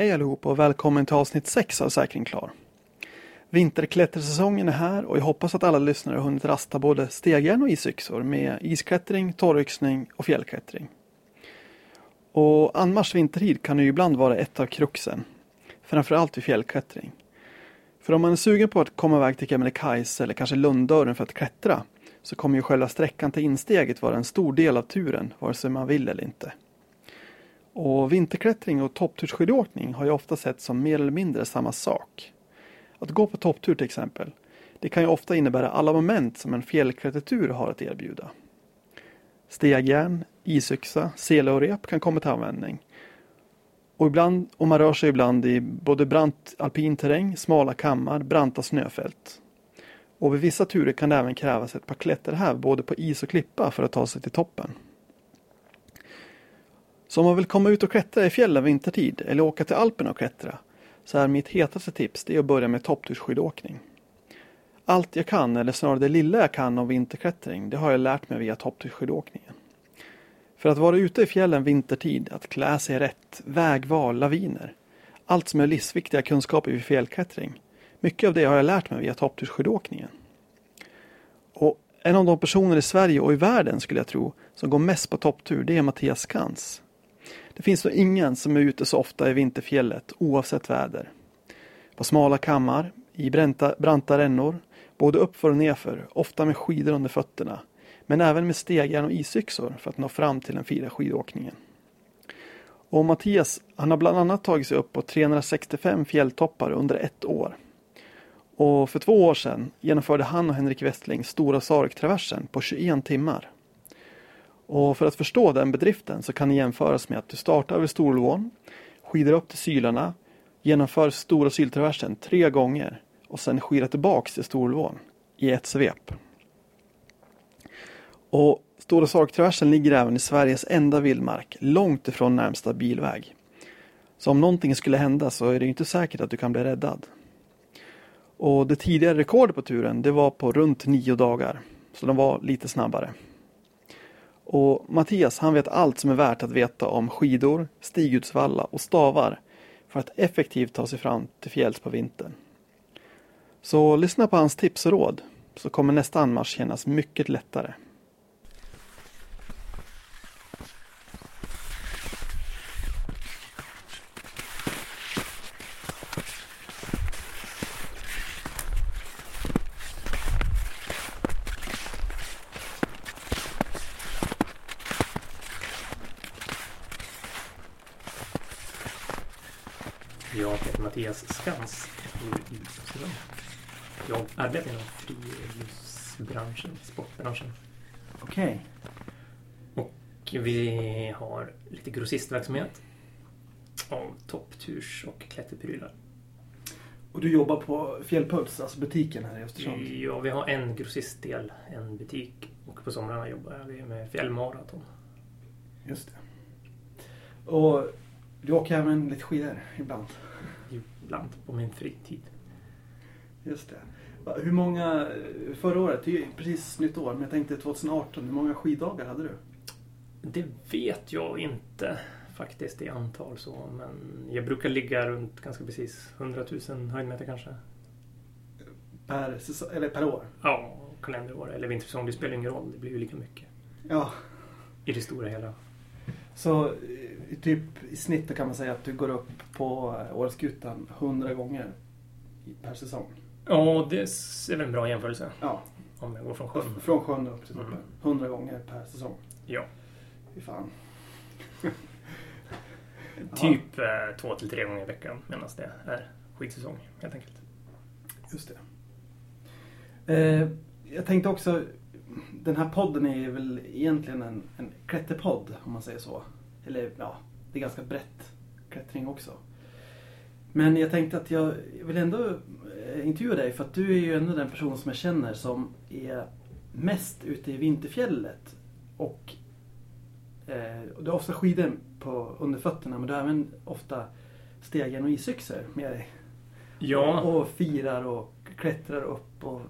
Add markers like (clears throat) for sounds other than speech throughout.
Hej allihopa och välkommen till avsnitt 6 av Säkring Klar. Vinterklättersäsongen är här och jag hoppas att alla lyssnare har hunnit rasta både stegjärn och isyxor med isklättring, torryxning och fjällklättring. Och anmars vintertid kan ju ibland vara ett av kruxen, framförallt vid fjällklättring. För om man är sugen på att komma iväg till Kebnekaise eller kanske Lunddörren för att klättra så kommer ju själva sträckan till insteget vara en stor del av turen, vare sig man vill eller inte. Och vinterklättring och topptursskidåkning har ju ofta sett som mer eller mindre samma sak. Att gå på topptur till exempel, det kan ju ofta innebära alla moment som en fjällklättertur har att erbjuda. Stegjärn, isyxa, sele och rep kan komma till användning. Och, ibland, och man rör sig ibland i både brant alpin terräng, smala kammar, branta snöfält. Och vid vissa turer kan det även krävas ett par klätterhäv både på is och klippa för att ta sig till toppen. Så om man vill komma ut och klättra i fjällen vintertid eller åka till Alperna och klättra så är mitt hetaste tips det att börja med topptursskidåkning. Allt jag kan, eller snarare det lilla jag kan om vinterklättring, det har jag lärt mig via topptursskidåkningen. För att vara ute i fjällen vintertid, att klä sig rätt, vägval, laviner. Allt som är livsviktiga kunskaper vid fjällklättring. Mycket av det har jag lärt mig via topptursskidåkningen. Och en av de personer i Sverige och i världen skulle jag tro som går mest på topptur, det är Mattias Kans. Det finns nog ingen som är ute så ofta i vinterfjället oavsett väder. På smala kammar, i branta, branta rännor, både uppför och nedför, ofta med skidor under fötterna. Men även med stegjärn och isyxor för att nå fram till den fina skidåkningen. Och Mattias, han har bland annat tagit sig upp på 365 fjälltoppar under ett år. Och för två år sedan genomförde han och Henrik Westling Stora Sarek-traversen på 21 timmar. Och för att förstå den bedriften så kan det jämföras med att du startar vid Storlån, skidar upp till Sylarna, genomför Stora Syltraversen tre gånger och sen skidar tillbaks till Storlån i ett svep. Och Stora Sarktraversen ligger även i Sveriges enda vildmark, långt ifrån närmsta bilväg. Så om någonting skulle hända så är det inte säkert att du kan bli räddad. Och det tidigare rekordet på turen det var på runt nio dagar. Så de var lite snabbare. Och Mattias han vet allt som är värt att veta om skidor, stigutsvalla och stavar för att effektivt ta sig fram till fjälls på vintern. Så lyssna på hans tips och råd så kommer nästa anmarsch kännas mycket lättare. Jag heter Mattias Skans. Jag arbetar inom friluftsbranschen, sportbranschen. Okej. Och vi har lite grossistverksamhet av toppturs och klätterprylar. Och du jobbar på Fjällpuls, alltså butiken här i Östersund? Ja, vi har en grossistdel, en butik. Och på somrarna jobbar vi med fjällmaraton. Just det. Och du åker även lite skidor ibland? Ibland på min fritid. Just det. Hur många, förra året, det är ju precis nytt år, men jag tänkte 2018, hur många skiddagar hade du? Det vet jag inte faktiskt i antal så, men jag brukar ligga runt ganska precis 100 000 höjdmeter kanske. Per, eller per år? Ja, kalenderår eller vintersäsong, det spelar ingen roll. Det blir ju lika mycket Ja. i det stora hela. Så eh, typ i snitt kan man säga att du går upp på eh, Åreskutan 100 gånger per säsong? Ja, det är väl en bra jämförelse Ja. om jag går från sjön. Från sjön upp till toppen. Mm. 100 gånger per säsong. Ja, Fy fan. (laughs) typ eh, två till tre gånger i veckan medan det är skidsäsong helt enkelt. Just det. Eh, jag tänkte också, den här podden är väl egentligen en, en klätterpodd om man säger så. Eller ja, det är ganska brett klättring också. Men jag tänkte att jag vill ändå eh, intervjua dig för att du är ju ändå den person som jag känner som är mest ute i vinterfjället. Och eh, och du har ofta skidor på, under fötterna men du har även ofta stegen och isyxor med dig. Ja, Och firar och klättrar upp och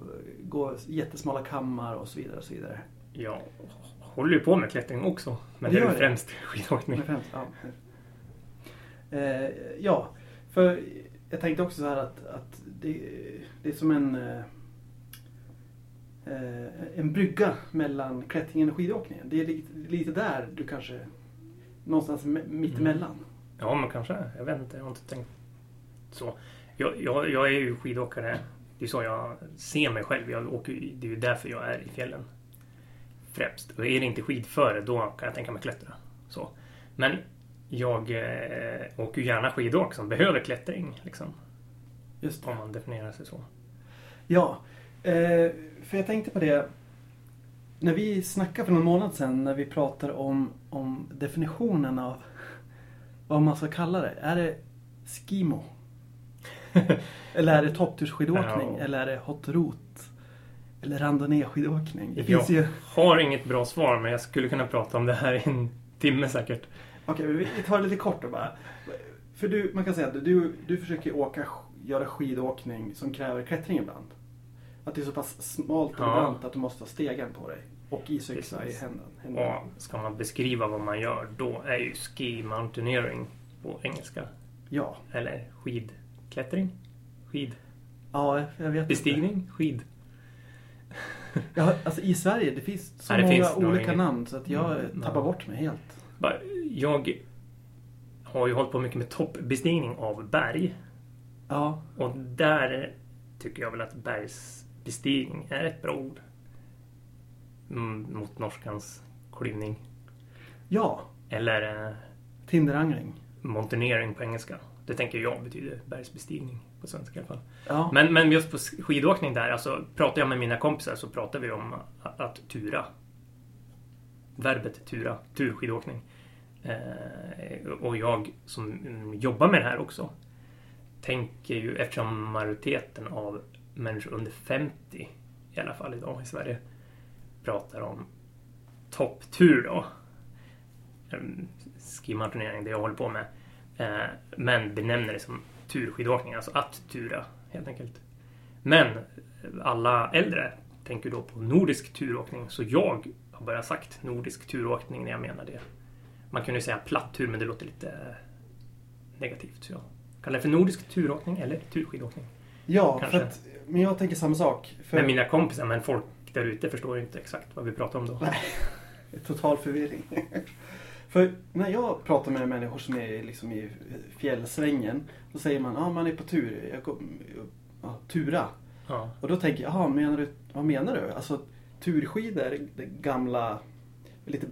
går jättesmala kammar och så vidare. Och så vidare. jag håller ju på med klättring också. Men Det det är väl främst skidåkning. Främst, ja. Eh, ja, För jag tänkte också så här att, att det, det är som en eh, eh, en brygga mellan klättringen och skidåkningen. Det är lite, lite där du kanske någonstans me- mittemellan. Ja, men kanske. Jag vet inte. Jag har inte tänkt så. Jag, jag, jag är ju skidåkare. Det är så jag ser mig själv. Jag åker, det är ju därför jag är i fjällen. Främst. Och är det inte skidföre, då kan jag tänka mig klättra. Så. Men jag eh, åker gärna skidåk som behöver klättring. Liksom, Just det. om man definierar sig så. Ja, eh, för jag tänkte på det. När vi snackade för någon månad sedan när vi pratade om, om definitionen av vad man ska kalla det. Är det skimo? (laughs) eller är det topptursskidåkning? Ja. Eller är det hot route? Eller randonnéskidåkning? Det Jag ju... har inget bra svar, men jag skulle kunna prata om det här i en timme säkert. Okej, vi vi tar det lite kort då bara. För du, man kan säga att du, du försöker åka, göra skidåkning som kräver klättring ibland. Att det är så pass smalt och Ja. brant att du måste ha stegen på dig. Och isyxa i händerna. Och ska man beskriva vad man gör, då är ju ski mountaineering på engelska. Ja. Eller skidklättring? Skid... Ja, jag vet Bestigning? Skid... inte. Ja, alltså i Sverige, det finns så Nej, det många finns olika namn så att jag Mm, tappar ja. bort mig helt. Jag har ju hållit på mycket med toppbestigning av berg. Ja, Och där tycker jag väl att bergsbestigning är ett bra ord. Mm, mot norskans klyvning. ja. Eller eh, Tinderangring. mountaineering på engelska. Det tänker jag betyder bergsbestigning på svenska i alla fall. Ja. Men, men just på skidåkning där, alltså pratar jag med mina kompisar så pratar vi om att, tura. Verbet tura, turskidåkning. Eh, och jag som jobbar med det här också tänker ju, eftersom majoriteten av människor under 50 i alla fall idag i Sverige pratar om topptur då. Em, Skimountaineering, det jag håller på med. Eh, men benämner det som turskidåkning, alltså att tura helt enkelt. Men alla äldre tänker då på nordisk turåkning, så jag har bara sagt nordisk turåkning när jag menar det. Man kunde ju säga platt tur, men det låter lite negativt. Så jag kallar det för nordisk turåkning eller turskidåkning. Ja, att, men jag tänker samma sak. För Men mina kompisar, men folk där ute förstår ju inte exakt vad vi pratar om då. Nej. (laughs) Total förvirring. För när jag pratar med människor som är liksom i fjällsvängen. Då säger man, ja ah, man är på tur. Jag kom, ja, tura. Ja. Och då tänker jag, menar du, vad menar du? Alltså turskidor, det gamla, lite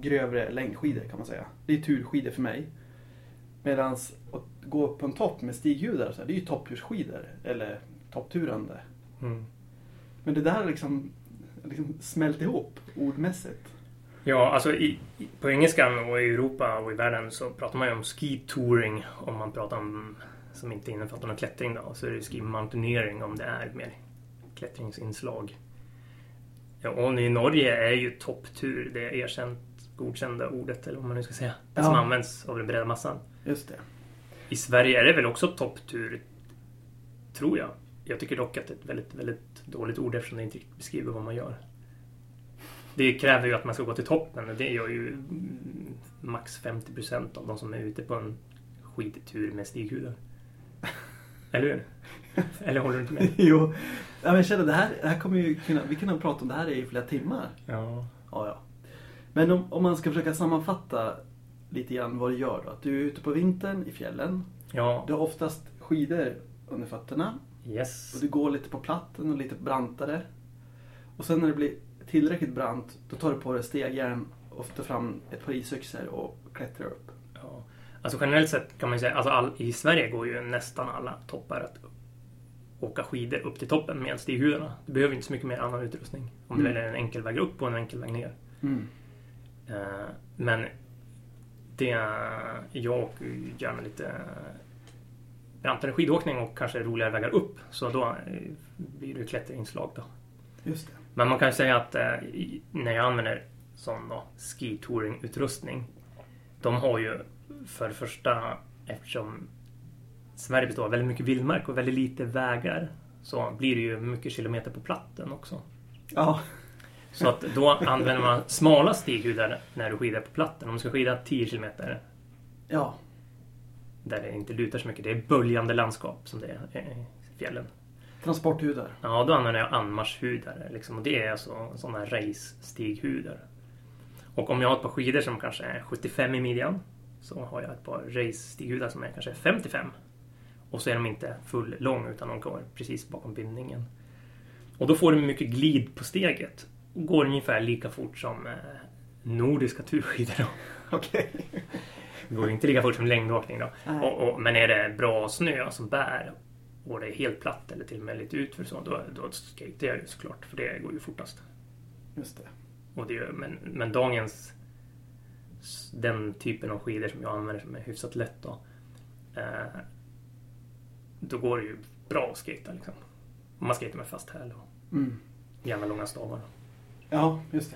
grövre längdskidor kan man säga. Det är turskidor för mig. Medan att gå på en topp med här, det är ju topptursskidor. Eller toppturande. Mm. Men det där liksom, liksom smält ihop ordmässigt. Ja, alltså i, på engelskan och i Europa och i världen så pratar man ju om ski touring om man pratar om som inte innefattar någon klättring då. Så är det ski mountaineering om det är mer klättringsinslag. Ja, och i Norge är ju topptur det erkänt godkända ordet eller vad man nu ska säga. Det som Ja. används av den breda massan. Just det. I Sverige är det väl också topptur, tror jag. Jag tycker dock att det är ett väldigt, väldigt dåligt ord eftersom det inte riktigt beskriver vad man gör. Det kräver ju att man ska gå till toppen och det gör ju max 50 procent av de som är ute på en skidtur med stighudar. Eller hur? (laughs) Eller håller du inte med? jo. Ja, men jag känner, det här, det här kommer ju kunna, vi kan prata om det här i flera timmar. Ja. Ja, ja. Men om, om man ska försöka sammanfatta lite grann vad du gör då. Att du är ute på vintern i fjällen. Ja. Du har oftast skidor under fötterna. Yes. Och du går lite på platten och lite brantare. Och sen när det blir tillräckligt brant, då tar du på dig stegjärn och tar fram ett par isyxor och klättrar upp. Ja. Alltså generellt sett kan man ju säga, alltså all, i Sverige går ju nästan alla toppar att åka skidor upp till toppen med stighudarna. Du behöver inte så mycket mer annan utrustning. Om du Mm. väljer en enkel väg upp och en enkel väg ner. Mm. Eh, men det, jag åker ju gärna lite brantare skidåkning och kanske roligare vägar upp. Så då eh, blir det klätterinslag då. Just det. Men man kan ju säga att eh, när jag använder sån då, ski utrustning. De har ju för det första eftersom Sverige består av väldigt mycket vildmark och väldigt lite vägar. Så blir det ju mycket kilometer på platten också. Ja. Så att då använder man smala stighudar när du skidar på platten. Om du ska skida 10 kilometer Ja. där det inte lutar så mycket. Det är böljande landskap som det är i fjällen. Transporthudar. Ja, då använder jag anmarshudar. Liksom, och det är alltså sådana race-stighudar. Och om jag har ett par skidor som kanske är 75 i midjan så har jag ett par race-stighudar som är kanske 55. Och så är de inte full lång utan de går precis bakom bindningen. Och då får du mycket glid på steget. Och går ungefär lika fort som eh, nordiska turskidor. (laughs) Okej. Det går inte lika fort som längdåkning då. Och, och, men är det bra snö som bär och det är helt platt eller till och med lite utför så, då, då skater jag ju såklart. För det går ju fortast. Just det. Och det, gör- men, men dagens den typen av skidor som jag använder som är hyfsat lätt då. Eh, då går det ju bra att skata liksom. Om man skater med fast häl och Mm. gärna långa stavar. Ja, just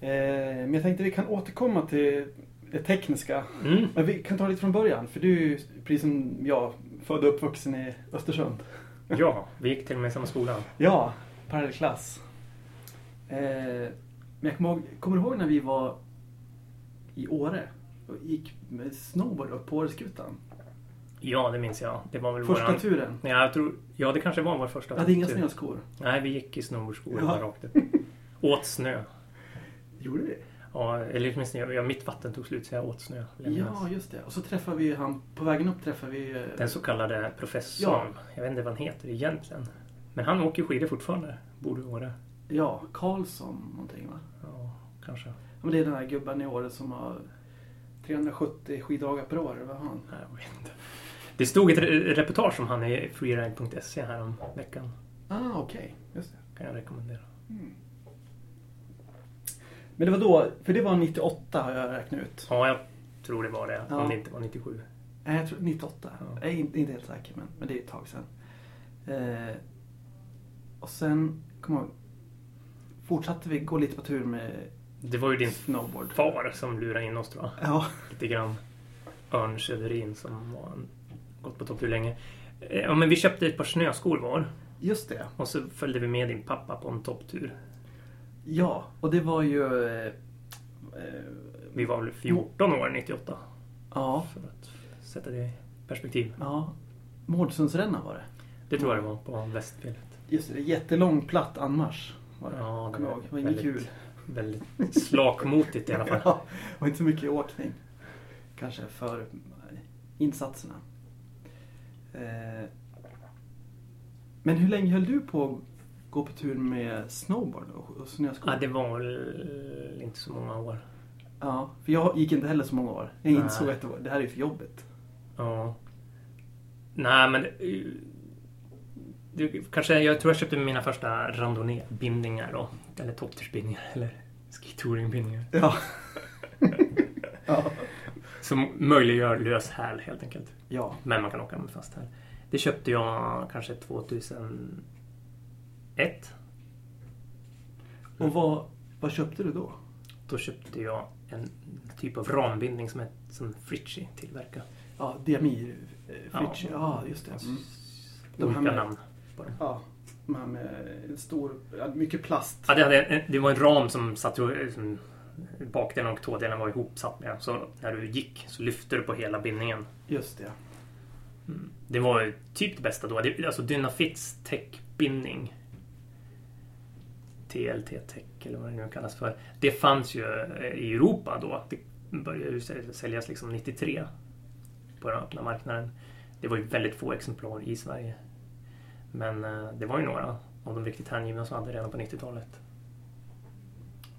det. Eh, men jag tänkte vi kan återkomma till det tekniska. Mm. Men vi kan ta lite från början. För du är precis som jag född och uppvuxen i Östersund. (laughs) Ja, vi gick till och med i samma skola. Ja, parallellklass. Eh, men jag kommer ihåg, kommer ihåg när vi var i Åre och gick med snowboard upp på Åreskutan? Ja, det minns jag. Det var väl Första våran... turen. Ja, jag tror... ja, det kanske var vår första Jag hade inga tur. snöskor. Nej, vi gick i snowboardskor Ja. bara rakt upp. Åt snö. Gjorde vi? Ja, eller åtminstone, ja, mitt vatten tog slut så jag åt snö. jag. Ja, just det. Och så träffade vi han, på vägen upp träffade vi... eh, Den så kallade professorn. Jag vet inte vad han heter egentligen. Men han åker skidor fortfarande. Borde Åre. Ja, Karlsson någonting va? Ja, kanske. Ja, men det är den här gubben i Åre som har 370 skiddagar per år, eller vad han? Nej, jag vet inte. Det stod ett re- reportage om han i freeride.se här om veckan. Ah, okej. Just det. Kan jag rekommendera. Men det var då, för det var 98 har jag räknat ut. Ja, jag tror det var det. Ja. Om det inte var 97. Nej, jag tror 98. Ja. Jag är inte, inte helt säker, men, men det är ett tag sedan. Eh, och sen, kom jag ihåg, fortsatte vi gå lite på tur med Det var ju din snowboard. far som lurade in oss tror jag. Ja, Lite grann. Örn Söderin som var en, gått på topptur länge. Eh, Ja, men vi köpte ett par snöskor var. just det. Och så följde vi med din pappa på en topptur. Ja, och det var ju... Eh, eh, Vi var väl 14 år 98. ja, För att sätta det i perspektiv. ja. Mårdsundsrännan var det. Det tror jag det var på Västfjället. Just det, jättelång platt anmarsch. Var det. Ja, jag ihåg. Det var väldigt- kul. Väldigt slakmotigt i alla fall. (laughs) Ja, det var inte så mycket åkning. Kanske för eh, insatserna. Eh, Men hur länge höll du på gå på tur med snowboard och och snöskor? Ja, det var väl inte så många år. Ja, för jag gick inte heller så många år. Jag Nej. insåg att det, var, det här är för jobbigt. Ja. Nej, men... det- Det, kanske, jag tror jag köpte mina första randonnébindningar då. Eller topptursbindningar. Eller skitouringbindningar. Ja. (laughs) ja. Som möjliggör lös häl helt enkelt. Ja. Men man kan åka med fast häl. Det köpte jag kanske 2001. Och vad, vad köpte du då? Då köpte jag en typ av rambindning som, är, som Fritchie tillverkar. Ja, Diamir. Eh, Fritchie. Ja, Ja. just det. Mm. De Olika med- namn på dem. Ja. De här med en stor, mycket plast. Ja, det, hade, det var en ram som satt som bakdelen och tådelen var ihopsatt med. Så när du gick så lyfte du på hela bindningen. Just det. Det var ju typ det bästa då. Det, alltså Dynafits Tech-bindning. TLT Tech eller vad det nu kallas för. Det fanns ju eh, i Europa då. Det började ju säl- säljas liksom 93 på den öppna marknaden. Det var ju väldigt få exemplar i Sverige. Men eh, det var ju några av de riktigt hängivna som hade redan på 90-talet.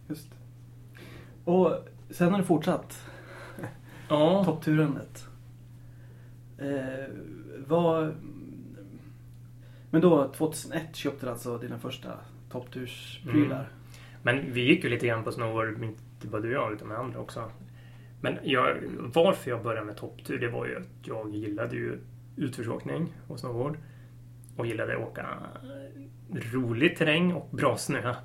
Just. Och sen har det fortsatt. (laughs) Ja, Toppturandet. Eh, vad... Men då 2001 köpte du alltså dina första topptursprylar. Mm. Men vi gick ju lite grann på snowboard, inte bara du och jag, utan med andra också. Men jag, varför jag började med topptur, det var ju att jag gillade ju utförsåkning och snowboard. Och gillade att åka rolig terräng och bra snö.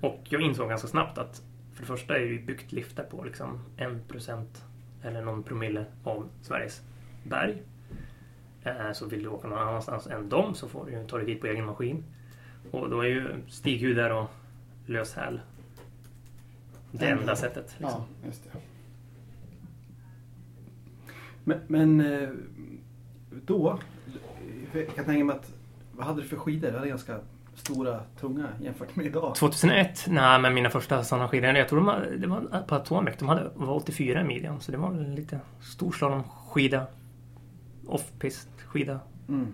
Och jag insåg ganska snabbt att för det första är det ju byggt liftar på liksom en procent eller någon promille av Sveriges berg. Eh, så vill du åka någon annanstans än dem så får du ta dig dit på egen maskin. Och då är ju stighudar och lös häl det enda sättet. Liksom. Ja, just det. Men, men eh, då, jag kan tänka mig att, vad hade du för skidor? Du hade ganska stora, tunga jämfört med idag. 2001, nej men mina första sådana skidor, jag tror de var, det var på Atomic, de hade, var 84 i midjan. Så det var en lite storslalomskida. Off-pist skida. Mm.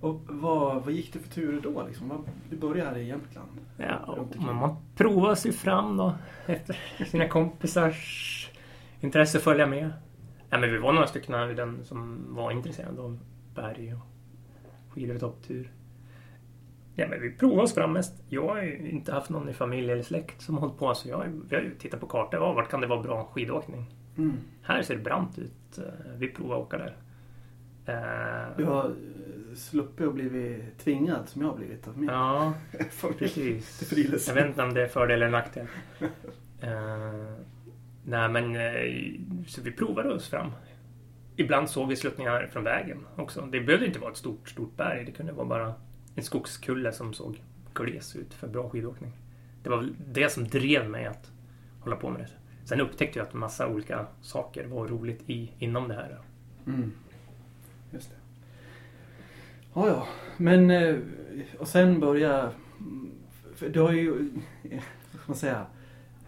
Och vad, vad gick det för turer då? Liksom? Du började här i Jämtland. Ja, man provar sig fram då efter sina kompisars intresse att följa med. Ja, men vi var några stycken av den som var intresserade av berg och skidor och topptur. Ja, men vi provade oss fram mest. Jag har ju inte haft någon i familj eller släkt som har hållit på så jag, vi har ju tittat på kartor. Ja, vart kan det vara bra skidåkning? Mm. Här ser det brant ut. Eh, Vi provar att åka där. Eh, Du har eh, sluppit och blivit tvingad som jag har blivit av min Ja, (laughs) precis. Jag vet inte om det är fördel eller nackdel. Eh, nej, men eh, så vi provade oss fram. Ibland såg vi sluttningar från vägen också. Det behövde inte vara ett stort, stort berg. Det kunde vara bara en skogskulle som såg gles ut för bra skidåkning. Det var det som drev mig att hålla på med det. Sen upptäckte jag att massa olika saker var roligt i, inom det här. Mm. Just det. Ja, ja. Men, eh, och sen börja... Du har ju, eh, vad ska man säga,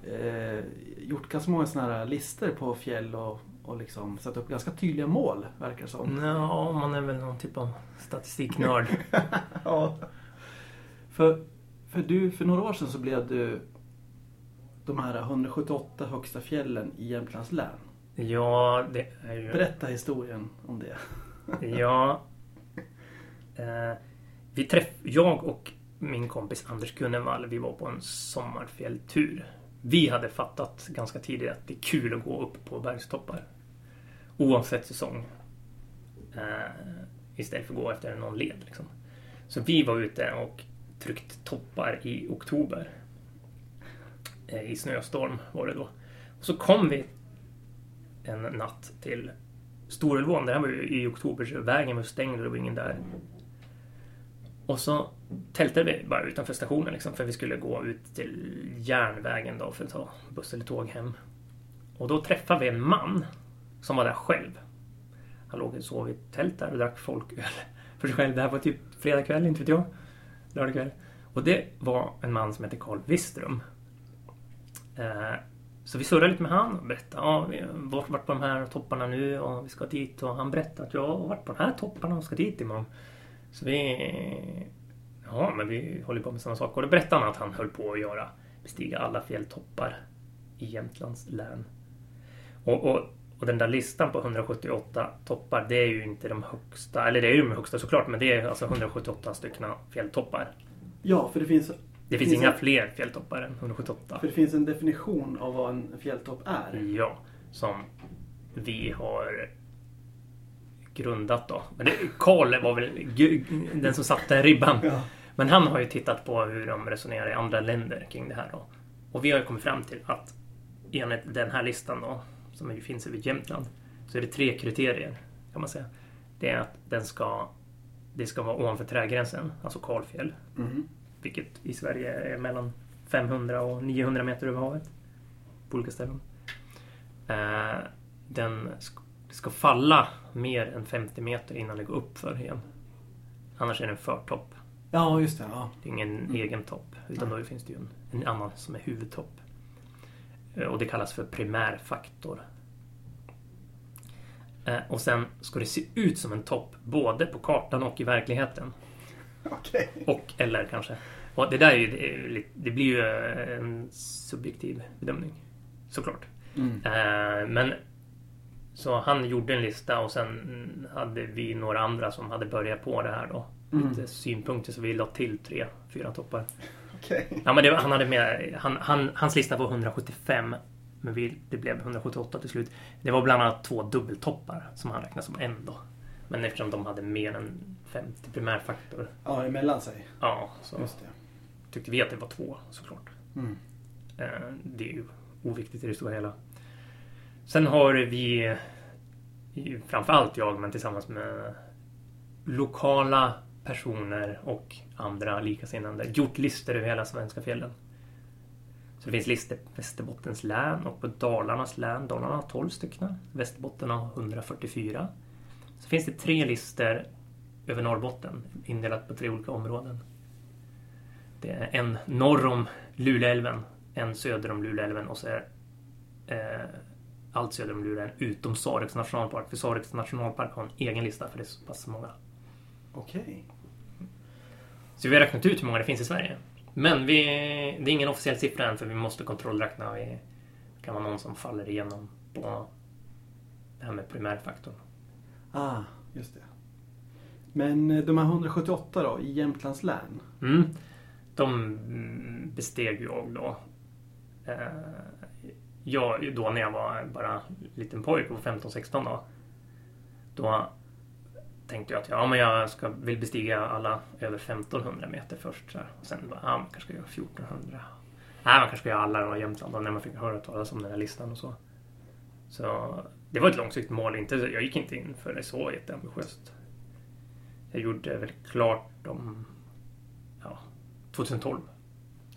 eh, gjort ganska många sådana här listor på fjäll och, och liksom satt upp ganska tydliga mål, verkar det som. Ja, man är väl någon typ av statistiknörd. (laughs) Ja. För, för du, för några år sedan så blev du de här 178 högsta fjällen i Jämtlands län. Ja, det är ju... Berätta historien om det. Ja. Eh, vi träff, jag och min kompis Anders Gunnevall, vi var på en sommarfjälltur. Vi hade fattat ganska tidigt att det är kul att gå upp på bergstoppar. Oavsett säsong. Eh, istället för att gå efter någon led. Liksom. Så vi var ute och tryckt toppar i oktober. Eh, I snöstorm var det då. Och så kom vi en natt till Storulvån, det här var ju i oktober så vägen var stängd och det var ingen där. Och så tältade vi bara utanför stationen liksom för vi skulle gå ut till järnvägen då för att ta buss eller tåg hem. Och då träffade vi en man som var där själv. Han låg och sov i ett tält där och drack folköl (laughs) för sig själv. Det här var typ fredag kväll, inte vet jag. Lördag kväll. Och det var en man som hette Carl Wistrum. Eh, så vi surrade lite med han och berättade. Ja, vi har varit på de här topparna nu och vi ska dit. Och han berättade att jag har varit på de här topparna och ska dit imorgon. Så vi... Ja, men vi håller på med samma sak. Och då berättade han att han höll på att göra bestiga alla fjälltoppar i Jämtlands län. Och, och, och den där listan på 178 toppar, det är ju inte de högsta. Eller det är ju de högsta såklart, men det är alltså 178 stycken fjälltoppar. Ja, för det finns, det finns Finns inga fler fjälltoppar än 178. för det finns en definition av vad en fjälltopp är. Ja, som vi har grundat då. Men det, Karl var väl den som satte ribban. Ja. Men han har ju tittat på hur de resonerar i andra länder kring det här då. Och vi har ju kommit fram till att enligt den här listan då, som ju finns över Jämtland, så är det tre kriterier kan man säga. Det är att den ska, det ska vara ovanför trädgränsen, alltså kalfjäll, Mhm. Vilket i Sverige är mellan 500 och 900 meter över havet på olika ställen. Eh, den ska falla mer än 50 meter innan det går upp för igen. Annars är det en förtopp. Ja, just det. Ja. Det är ingen egen topp. Utan då finns det ju en, en annan som är huvudtopp. Eh, Och det kallas för primärfaktor. Eh, Och sen ska det se ut som en topp både på kartan och i verkligheten. (laughs) Okej. Och eller kanske. Och det där är ju, det, blir ju eh, en subjektiv bedömning. Såklart. Mm. Eh, Men så han gjorde en lista och sen hade vi några andra som hade börjat på det här då. Mm. Lite synpunkter så vi la till tre, fyra toppar. Okej. Ja men det, han hade med, han, han, hans lista var 175 men vi, det blev 178 till slut. Det var bland annat två dubbeltoppar som han räknade som en då. Men eftersom de hade mer än 50 primärfaktor, Ja, emellan sig. ja, så Just det. tyckte vi att det var två såklart. Mm. Eh, Det är ju oviktigt i det stora hela. Sen har vi, framförallt jag, men tillsammans med lokala personer och andra likasinnande, gjort listor över hela svenska fjällen. Så det finns listor på Västerbottens län och på Dalarnas län. Dalarna har 12 stycken. Västerbotten har 144. Så finns det tre listor över Norrbotten indelat på tre olika områden. Det är en norr om Luleälven, en söder om Luleälven och så är eh, allt söder om Luleälven utom Sareks nationalpark. För Sareks nationalpark har en egen lista för det är så pass många. Okej. Så vi har räknat ut hur många det finns i Sverige. Men vi, det är ingen officiell siffra än för vi måste kontrollräkna. Det kan vara någon som faller igenom på det här med primärfaktorn. Ah, just det. Men eh, de här 178 då, i Jämtlands län? Mm. De besteg jag då. Eh, jag, då när jag var bara liten pojke på 15-16 då. Då tänkte jag att ja, men jag ska, vill bestiga alla över 1500 meter först. Så här. Och sen bara, ja, man kanske ska göra 1400. Nej, man kanske ska göra alla då i Jämtland då, när man fick höra talas om den här listan och så. Så det var ett långsiktigt mål. Inte, jag gick inte in för det så jätteambitiöst. Jag gjorde väl klart om ja, 2012.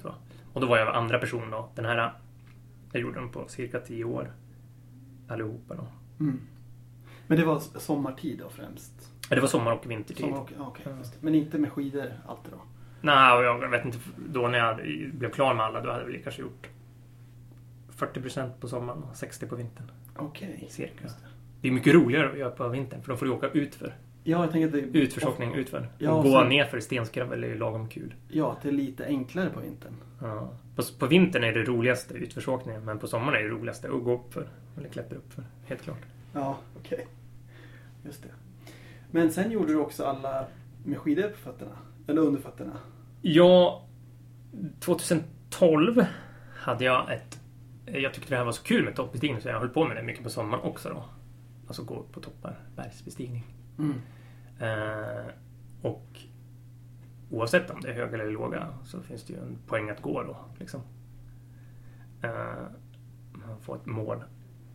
Tror jag. Och då var jag andra person då. Den här, jag gjorde den på cirka 10 år. Allihopa då. Mm. Men det var sommartid då främst? Ja, det var sommar och vintertid. Sommar och, just det. Men inte med skidor alltid då? Nej, och jag vet inte. Då när jag blev klar med alla, då hade vi kanske gjort 40% på sommaren och 60% på vintern. Okej. Cirka. Just det. Det är mycket roligare att göra på vintern, för då får du åka utför. Ja, jag tänker att det, Utförsåkning utför. Ja, och gå så- ner för stenskrävel är ju lagom kul. ja, att det är lite enklare på vintern. Ja. På, på vintern är det roligaste utförsåkningen, men på sommaren är det roligaste att gå upp för. Eller klättra upp för. Helt klart. Ja, okej. Just det. Men sen gjorde du också alla med skidor på fötterna? Eller under fötterna? Ja, 2012 hade jag ett... Jag tyckte det här var så kul med toppbestigning så jag höll på med det mycket på sommaren också då. Alltså gå upp på toppar, bergsbestigning. Mm. Eh, och oavsett om det är höga eller låga så finns det ju en poäng att gå då. Liksom. Eh, man får ett mål.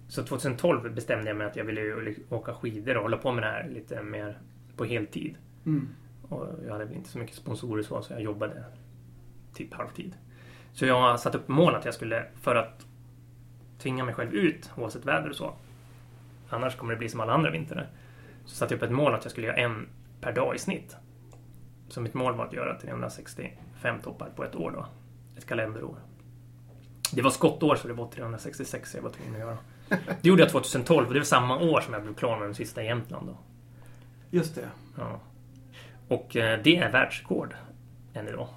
Så 2012 bestämde jag mig att jag ville åka skidor och hålla på med det här lite mer på heltid. Mm. Och jag hade väl inte så mycket sponsorer så, så jag jobbade typ halvtid. Så jag har satt upp mål att jag skulle, för att tvinga mig själv ut oavsett väder och så. Annars kommer det bli som alla andra vintrar. Så satte jag upp ett mål att jag skulle göra en per dag i snitt. Så mitt mål var att göra 365 toppar på ett år då. Ett kalenderår. Det var skottår så det var 366 jag var tvungen att göra. (laughs) Det gjorde jag 2012 och det var samma år som jag blev klar med den sista i Jämtland då. Just det. Ja. Och eh, det är världsrekord än idag.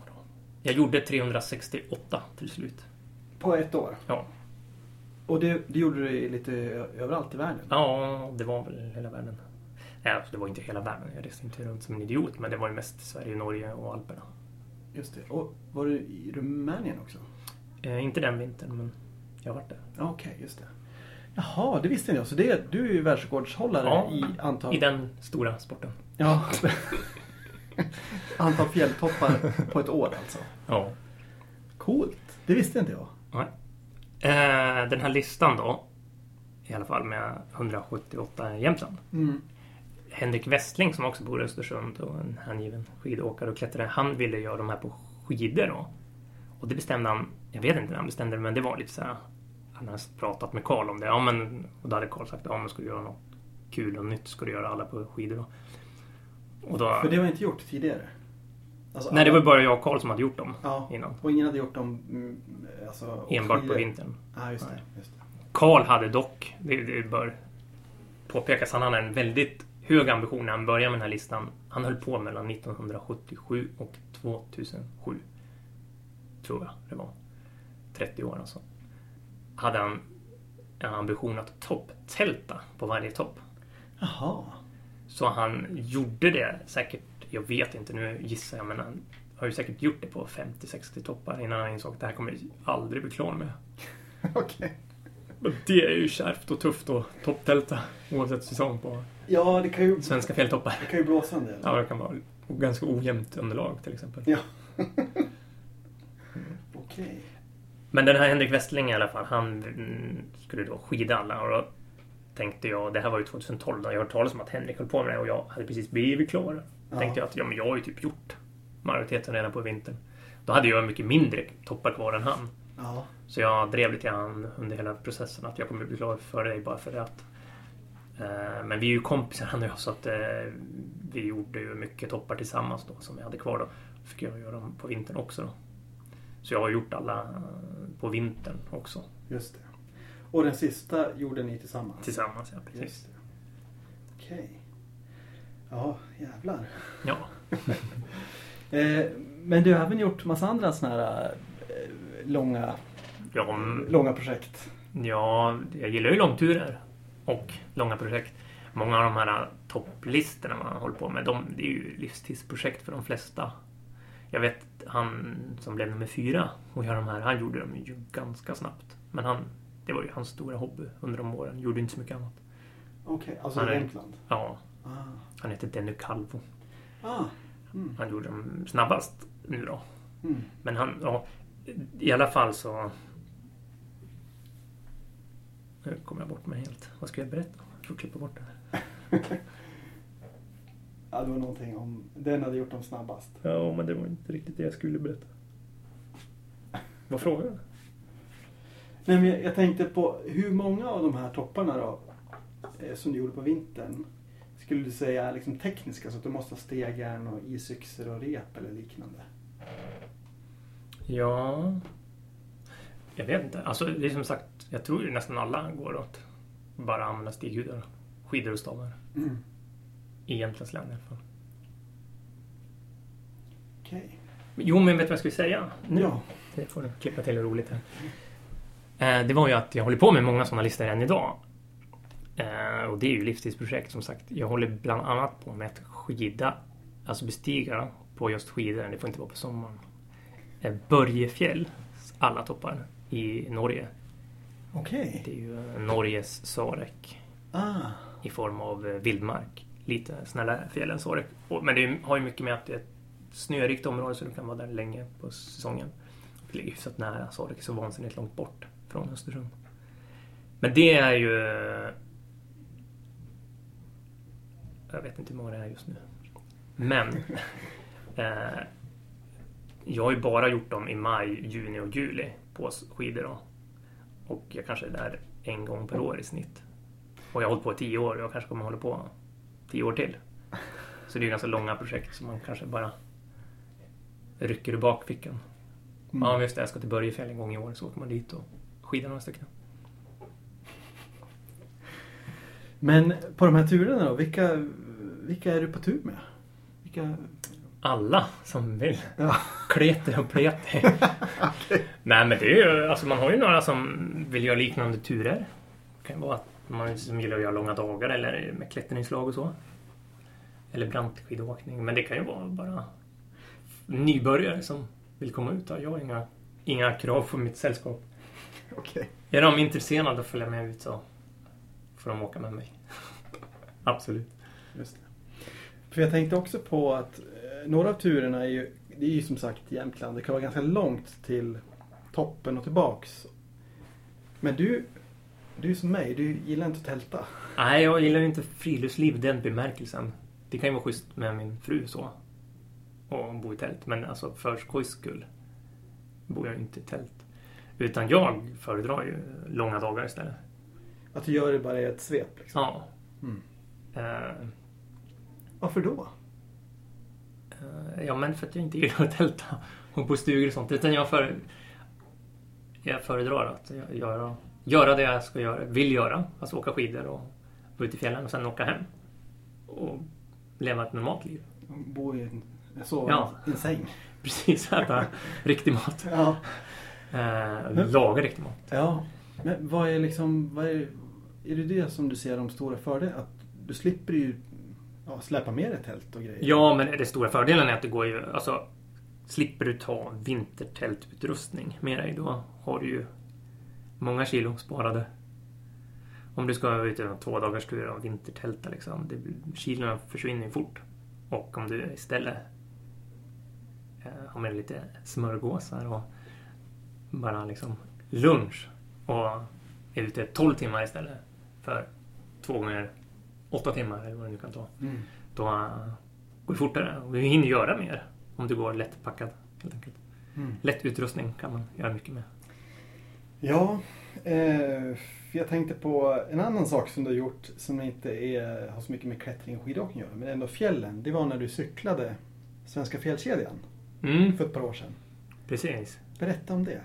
Jag gjorde 368 till slut. På ett år? Ja. Och det, det gjorde du lite överallt i världen? Ja, det var väl hela världen. Alltså, det var inte hela världen. Jag reste inte runt som en idiot. Men det var ju mest Sverige, Norge och Alperna. Just det. Och var du i Rumänien också? Eh, inte den vintern, men jag har varit där. Ja, Okej, just det. Jaha, det visste inte jag. Så det, du är ju världsrekordshållare Ja, i antal... I den stora sporten. Ja. (laughs) antal fjälltoppar på ett år alltså. Ja. Coolt. Det visste inte jag. Nej. Eh, den här listan då. I alla fall med 178 i Jämtland. Mm. Henrik Westling som också bor i Östersund och en hängiven skidåkare och klättrare. Han ville göra de här på skidor då. Och det bestämde han, jag vet inte när han bestämde det men det var lite så här. Han hade pratat med Karl om det. Ja, men, och då hade Karl sagt ja men ska du göra något kul och nytt ska du göra alla på skidor då. Och då För det jag inte gjort tidigare. Alltså, nej, det alla- var bara jag och Karl som hade gjort dem Ja, innan. och ingen hade gjort dem mm, alltså, Enbart på skidor. vintern. Ja, just det. Just det. Karl hade dock, det, det bör påpekas, han hade en väldigt hög ambition när han började med den här listan. Han höll på mellan 1977 och 2007. Tror jag det var. 30 år alltså. Hade han en ambition att topptälta på varje topp. Jaha. Så han gjorde det säkert, jag vet inte, nu gissar jag, men han har ju säkert gjort det på 50-60 toppar innan han insåg att det här kommer jag aldrig bli klar med. (laughs) Okej. Men det är ju kärvt och tufft att topptälta oavsett säsong på Ja, det kan ju, svenska fjälltoppar. det kan ju blåsa en del. Ja, det kan vara ganska ojämnt underlag till exempel. Ja. Okej. Men den här Henrik Westling i alla fall, han mm, skulle då skida alla och då tänkte jag, det här var ju 2012 då jag hörde talas om att Henrik höll på med det och jag hade precis blivit klar. Ja. Tänkte jag att ja, men jag har ju typ gjort majoriteten redan på vintern. Då hade jag mycket mindre toppar kvar än han. Ja. Så jag drev lite grann under hela processen att jag kommer bli klar före dig bara för att Men vi är ju kompisar han och jag så att eh, vi gjorde ju mycket toppar tillsammans då som jag hade kvar då. Fick jag göra dem på vintern också då. Så jag har gjort alla eh, på vintern också. Just det. Och den sista gjorde ni tillsammans? Tillsammans, ja precis. Okej. Ja, jävlar. Ja. (laughs) Eh, men du har även gjort massa andra sådana här eh, långa, Ja, långa projekt. ja, jag gillar ju långturer och långa projekt. Många av de här topplistorna man håller på med, de, det är ju livstidsprojekt för de flesta. Jag vet han som blev nummer fyra och gör de här, han gjorde dem ju ganska snabbt. Men han, det var ju hans stora hobby under de åren, gjorde inte så mycket annat. Okej, alltså Han Jämtland. Ja, Ah. han heter Denny Calvo. Ah. Mm. Han gjorde dem snabbast nu då. Mm. Men han, ja, i alla fall så... Nu kommer jag bort mig helt. Vad ska jag berätta? Jag får klippa bort det här. (laughs) Ja, det var någonting om den hade gjort dem snabbast. Ja, men det var inte riktigt det jag skulle berätta. Vad frågar du? Nej, men jag, jag tänkte på hur många av de här topparna då eh, som du gjorde på vintern skulle du säga är liksom tekniska så att du måste ha stegjärn och isyxor och rep eller liknande? Ja... Jag vet inte. Alltså, det är som sagt, jag tror ju nästan alla går åt bara använda stighudar, skidor och stavar. Mm. I Jämtlands län i alla fall. Okej. Jo, men vet du vad jag skulle säga? Nu. Ja. Det får du klippa till roligt här. Eh, Det var ju att jag håller på med många sådana listor än idag. Eh, Och det är ju livstidsprojekt som sagt. Jag håller bland annat på med att skida, alltså bestiga på just skidor. Det får inte vara på sommaren. Eh, Börjefjäll, alla toppar i Norge. Okej. Det är ju eh, Norges Sarek Ah. i form av eh, vildmark. Lite snällare fjäll än Sarek. Men det har ju mycket med att det är ett snörikt område så du kan vara där länge på säsongen. Det ligger hyfsat nära. Sarek är så vansinnigt långt bort från Östersund. Men det är ju... Jag vet inte hur många det är just nu. Men... (laughs) eh, jag har ju bara gjort dem i maj, juni och juli på skidor. Då. Och jag kanske är där en gång per år i snitt. Och jag har hållit på i tio år och jag kanske kommer hålla på tio år till. Så det är ganska långa projekt som man kanske bara rycker ur bakfickan. Mm. Ja, just det. Jag ska till Börjefjäll en gång i år så åker man dit och skidar några stycken. Men på de här turerna då, vilka, vilka är du på tur med? Vilka... Alla som vill. Ja. Kleter och pleter. (laughs) Nej, men det är ju, alltså man har ju några som vill göra liknande turer. Det kan vara att man som gillar att göra långa dagar eller med klättringslag och så. Eller brantskidåkning. Men det kan ju vara bara nybörjare som vill komma ut. Jag har inga, inga krav på mitt sällskap. Okej. Är de intresserade att följa med ut så får de åka med mig. (laughs) Absolut. För jag tänkte också på att några av turerna är ju, det är ju som sagt Jämtland. Det kan vara ganska långt till toppen och tillbaks. Men du, du är som mig, du gillar inte att tälta. Nej, jag gillar ju inte friluftsliv i den bemärkelsen. Det kan ju vara schysst med min fru så. Och bo i tält. Men alltså för skojs skull bor jag inte i tält. Utan jag föredrar ju långa dagar istället. Att du gör det bara i ett svep liksom. Ja. Mm. Eh, Varför då? Eh, ja, men för att jag inte gillar att tälta och bo i stugor och sånt. Utan jag, för, jag föredrar att göra, göra det jag ska göra, vill göra. Alltså åka skidor och gå ut i fjällen och sen åka hem. Och leva ett normalt liv. Bo i en, sova Ja. i en säng. Precis, äta (laughs) riktig mat. Ja. Eh, laga riktig mat. Ja. Men vad är liksom, vad är, är det det som du ser de stora fördelarna? Att du slipper ju ja, släpa med dig tält och grejer. Ja, men det stora fördelen är att det går ju... Alltså, slipper du ta vintertältutrustning med dig, då har du ju många kilo sparade. Om du ska ut i en två dagars tur och vintertälta liksom, det, kilona försvinner ju fort. Och om du istället eh, har med dig lite smörgåsar och bara liksom lunch och är ute 12 timmar istället för två gånger åtta timmar eller vad det nu kan ta. Mm. Då uh, går det fortare och vi hinner göra mer om du går lättpackad. Helt enkelt. Mm. Lätt utrustning kan man göra mycket med. Ja, eh, jag tänkte på en annan sak som du har gjort som inte är, har så mycket med klättring och skidåkning att göra, men ändå fjällen. Det var när du cyklade Svenska fjällkedjan Mm, för ett par år sedan. precis. Berätta om det.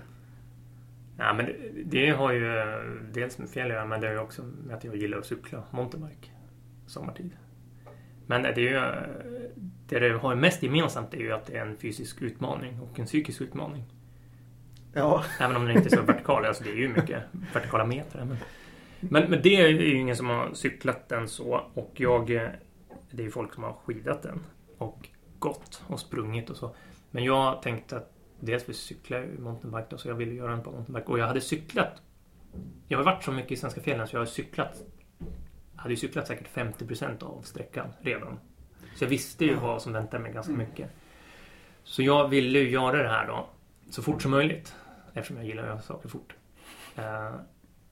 Ja, men det, det har ju eh, dels med fjäll att göra, men det har ju också med att jag gillar att cykla mountainbike sommartid. Men det är ju, det det har mest gemensamt är ju att det är en fysisk utmaning och en psykisk utmaning. Ja, (laughs) Även om den inte är så vertikal. Alltså det är ju mycket vertikala meter. Men, men, men det är ju ingen som har cyklat den så. Och jag... Det är ju folk som har skidat den. Och gått och sprungit och så. Men jag tänkte att dels för cykla ju mountainbike då, så jag ville göra den på mountainbike. Och jag hade cyklat. Jag har varit så mycket i svenska fjällen så jag har cyklat. Hade ju cyklat säkert 50% av sträckan redan. Så jag visste ju vad som väntade mig ganska mycket. Så jag ville ju göra det här då så fort som möjligt. Eftersom jag gillar att göra saker fort. Eh,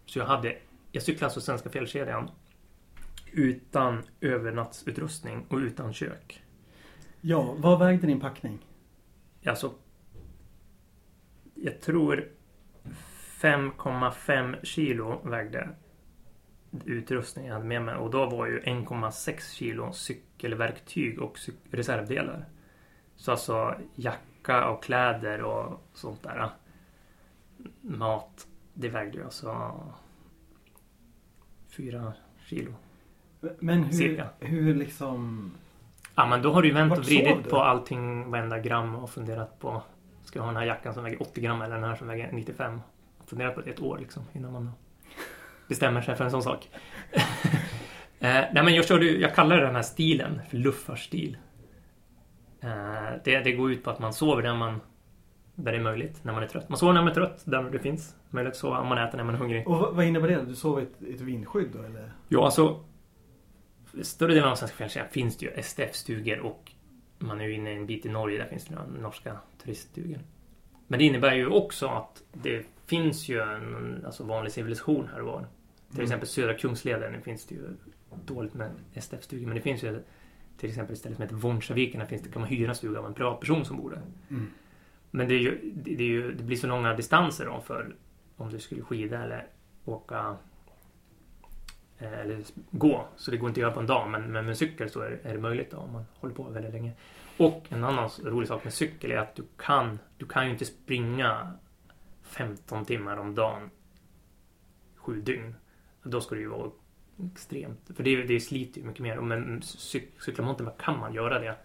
Så jag hade, jag cyklade alltså Svenska fjällkedjan utan övernattutrustning och utan kök. ja vad vägde din packning? Alltså, jag tror 5,5 kilo vägde utrustning jag hade med mig och då var ju 1,6 kilo cykelverktyg och cyk- reservdelar. Så alltså jacka och kläder och sånt där. Mat, det vägde ju alltså 4 kilo. Men hur, Cirka. hur liksom... Ja men då har du ju vänt Vart och vridit på allting, varenda gram och funderat på Ska jag ha den här jackan som väger 80 gram eller den här som väger 95? Funderat på det ett år liksom innan man bestämmer sig för en sån sak. (laughs) eh, nej men jag körde jag kallar den här stilen för luffarstil. Eh, det, det går ut på att man sover där man där det är möjligt, när man är trött. Man sover när man är trött, där det finns möjlighet att sova. Man äter när man är hungrig. Och vad, innebär det? Du sov i ett, ett vindskydd då eller? Ja, alltså. Större delen av svenska fjällkedjan finns det ju STF-stugor och man är ju inne en bit i Norge, där finns det några norska turiststugor. Men det innebär ju också att det finns ju en alltså vanlig civilisation här och var. Till Mm. exempel södra Kungsleden finns det ju dåligt med STF-stugor, men det finns ju till exempel ett ställe som heter Vonsaviken, där finns det, kan man hyra en stuga av en privatperson som bor där. Mm. Men det, är ju, det, det, ju, det blir så långa distanser då för om du skulle skida eller åka eh, eller gå. Så det går inte att göra på en dag. Men, men med cykel så är, är det möjligt då, om man håller på väldigt länge. Och en annan rolig sak med cykel är att du kan, du kan ju inte springa 15 timmar om dagen sju dygn. Då ska det ju vara extremt. För det, det sliter ju mycket mer. Men cyk, cykla mountainbike kan man göra det.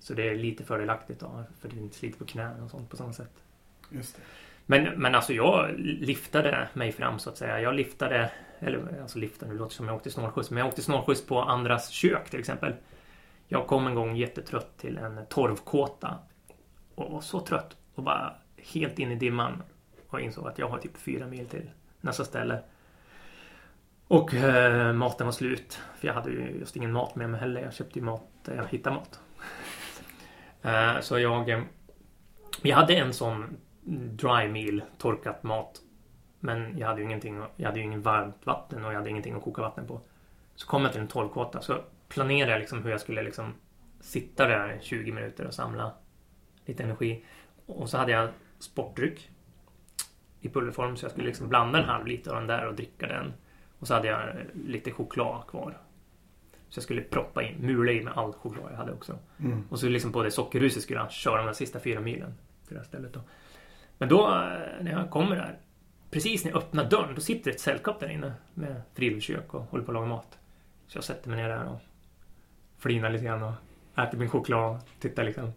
Så det är lite fördelaktigt då. För det inte sliter på knäna och sånt på samma sätt. Just det. Men, men alltså jag liftade mig fram så att säga. Jag liftade, eller alltså liftade, det låter som jag åkte snålskjuts. Men jag åkte snålskjuts på andras kök till exempel. Jag kom en gång jättetrött till en torvkåta. Och var så trött och bara helt in i dimman. Och insåg att jag har typ fyra mil till nästa ställe. Och eh, maten var slut. För jag hade ju just ingen mat med mig heller. Jag köpte ju mat där jag hittade mat. (laughs) eh, så jag... Eh, jag hade en sån dry meal, torkat mat. Men jag hade ju ingenting, jag hade ju ingen varmt vatten och jag hade ingenting att koka vatten på. Så kom jag till en torvkåta så planerade jag liksom hur jag skulle liksom sitta där i 20 minuter och samla lite energi. Och så hade jag sportdryck i pulverform så jag skulle liksom blanda en halv liter av den där och dricka den. Och så hade jag lite choklad kvar. Så jag skulle proppa in, mula i med all choklad jag hade också. Mm. Och så liksom på det sockerruset skulle han köra de sista fyra milen till det här stället då. Men då eh, när jag kommer där, precis när jag öppnar dörren, då sitter ett sällskap där inne med friluftskök och håller på att laga mat. Så jag sätter mig ner där och flinar lite grann och äter min choklad och tittar liksom.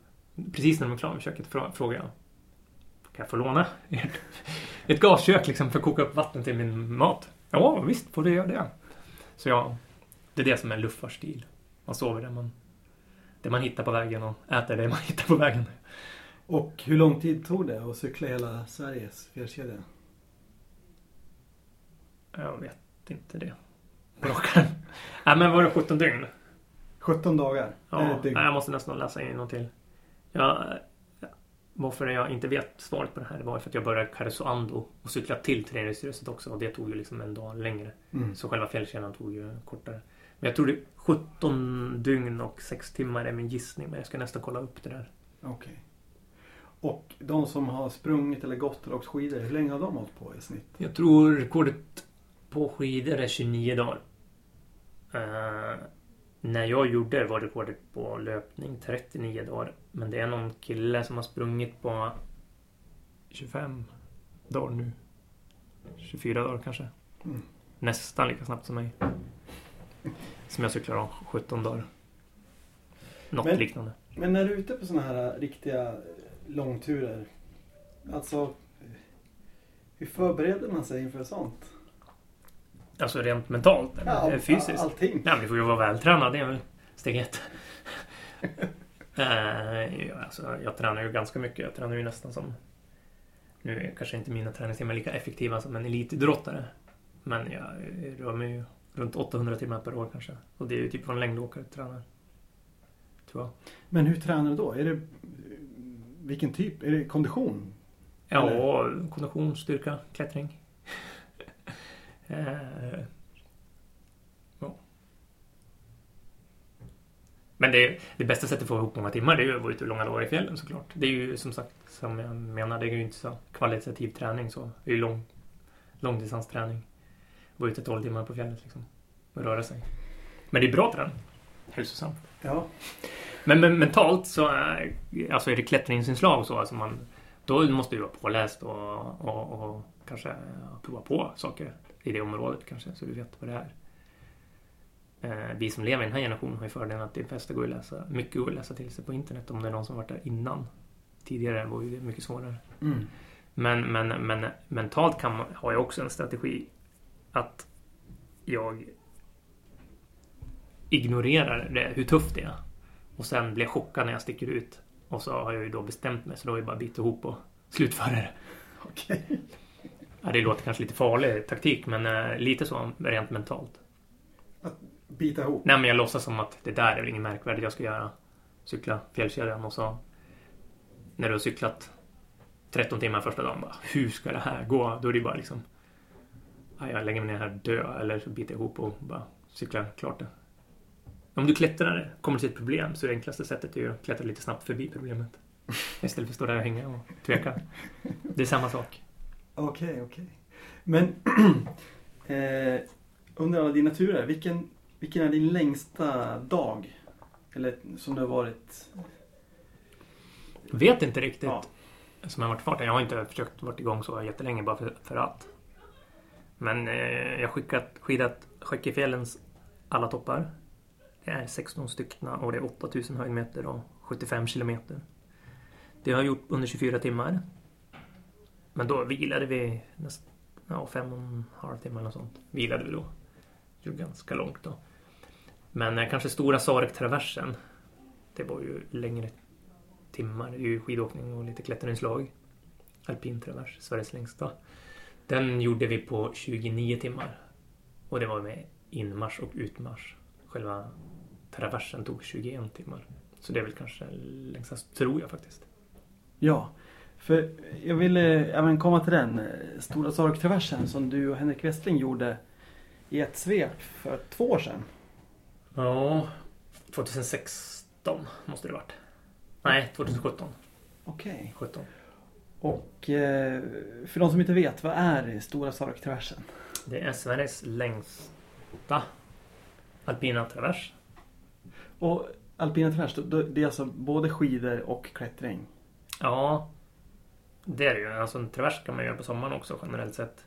Precis när de är klara med köket frå- frågar jag. Kan jag få låna ett gaskök liksom för att koka upp vatten till min mat? Ja, visst får du göra det. Så jag, det är det som är luffarstil. Man sover där man, det man hittar på vägen och äter det man (laughs) hittar på vägen. Och hur lång tid tog det att cykla hela Sveriges fjällkedja? Jag vet inte det. På. (laughs) Nej men var det 17 dygn? 17 dagar? Ja, nej, jag måste nästan läsa in något till. Jag, varför jag inte vet svaret på det här det var för att jag började Karesuando och cykla till Treringsröset också och det tog ju liksom en dag längre. Mm. Så själva fjällkedjan tog ju kortare. Men jag tror det är 17 dygn och 6 timmar är min gissning men jag ska nästan kolla upp det där. Okej. Och de som har sprungit eller gått eller åkt skidor, hur länge har de hållit på i snitt? Jag tror rekordet på skidor är 29 dagar. Eh, när jag gjorde det var rekordet på löpning 39 dagar. Men det är någon kille som har sprungit på 25 dagar nu. 24 dagar kanske. Mm. Nästan lika snabbt som mig. Som jag cyklar om 17 dagar. Något Men- liknande. Men när du är ute på sådana här riktiga långturer, alltså hur förbereder man sig inför sånt? Alltså rent mentalt eller fysiskt. allting. Nej, du får ju vara vältränad. Det är väl steg ett. (laughs) Eh, ja, alltså, jag tränar ju ganska mycket. Jag tränar ju nästan som... Nu är kanske inte mina träningstimmar lika effektiva som en elitidrottare. Men jag rör mig ju runt 800 timmar per år kanske. Och det är ju typ vad en längdåkare tränar. Tror jag. Men hur tränar du då? Är det, vilken typ? Är det kondition? Ja, Eller? kondition, styrka, klättring. (laughs) Eh, ja. Men det, det bästa sättet att få ihop många timmar det är ju att vara ute långa dagar i fjällen såklart. Det är ju som sagt, som jag menar, det är ju inte så kvalitativ träning så. Det är ju lång, långdistansträning. Vara ute 12 timmar på fjället liksom. Och röra sig. Men det är bra träning. Hälsosamt. Ja. Men, men mentalt så är, alltså är det klättringsinslag och så. Alltså man, då måste du vara påläst och, och, och kanske prova på saker i det området kanske så du vet vad det är. Eh, vi som lever i den här generationen har ju fördelen att det bästa går att läsa, mycket går att läsa till sig på internet om det är någon som varit där innan. Tidigare var ju det mycket svårare. Mm. Men, men, men mentalt kan man, har jag också en strategi att jag ignorerar det, hur tufft det är. Och sen blir jag chockad när jag sticker ut. Och så har jag ju då bestämt mig så då är det bara att bita ihop och slutföra det. Okej. Ja, det låter kanske lite farlig taktik men eh, lite så rent mentalt. Bita ihop. Nej men jag låtsas som att det där är väl inget märkvärdigt jag ska göra. Cykla fjällkedjan och så när du har cyklat 13 timmar första dagen bara hur ska det här gå? Då är det bara liksom ja, jag lägger mig ner här dö eller så biter jag ihop och bara cyklar klart det. Om du klättrar kommer till ett problem så är det enklaste sättet är att klättra lite snabbt förbi problemet. (laughs) Istället för att stå där och hänga och tveka. Det är samma sak. Okej, okej. Men (clears throat) eh, under alla dina turer, vilken, vilken är din längsta dag? Eller som det har varit? Vet inte riktigt Ja. som har varit i farten. Jag har inte försökt vara igång så jättelänge bara för, för att. Men eh, jag har skickat, skidat Skäckefjällens alla toppar. Det är 16 stycken och det är 8000 höjdmeter och 75 kilometer. Det har jag gjort under 24 timmar. Men då vilade vi nästan ja, fem och en halv timme eller sånt. Vilade vi då. Det ganska långt då. Men eh, kanske stora Sarek-traversen. Det var ju längre timmar. Det är ju skidåkning och lite klätterinslag. Alpin travers, Sveriges längsta. Den gjorde vi på 29 timmar. Och det var med inmarsch och utmarsch. Själva traversen tog 21 timmar. Så det är väl kanske längsta, tror jag faktiskt. Ja, för jag ville även komma till den. Eh, stora Sarek-traversen som du och Henrik Westling gjorde i ett svep för två år sedan. Ja, 2016 måste det varit. Nej, 2017. Okej. 17. Och eh, för de som inte vet, vad är Stora Sarek-traversen? Det är Sveriges längsta alpina travers. Och alpina travers, det är alltså både skidor och klättring? Ja, det är det ju. Alltså en travers kan man göra på sommaren också generellt sett.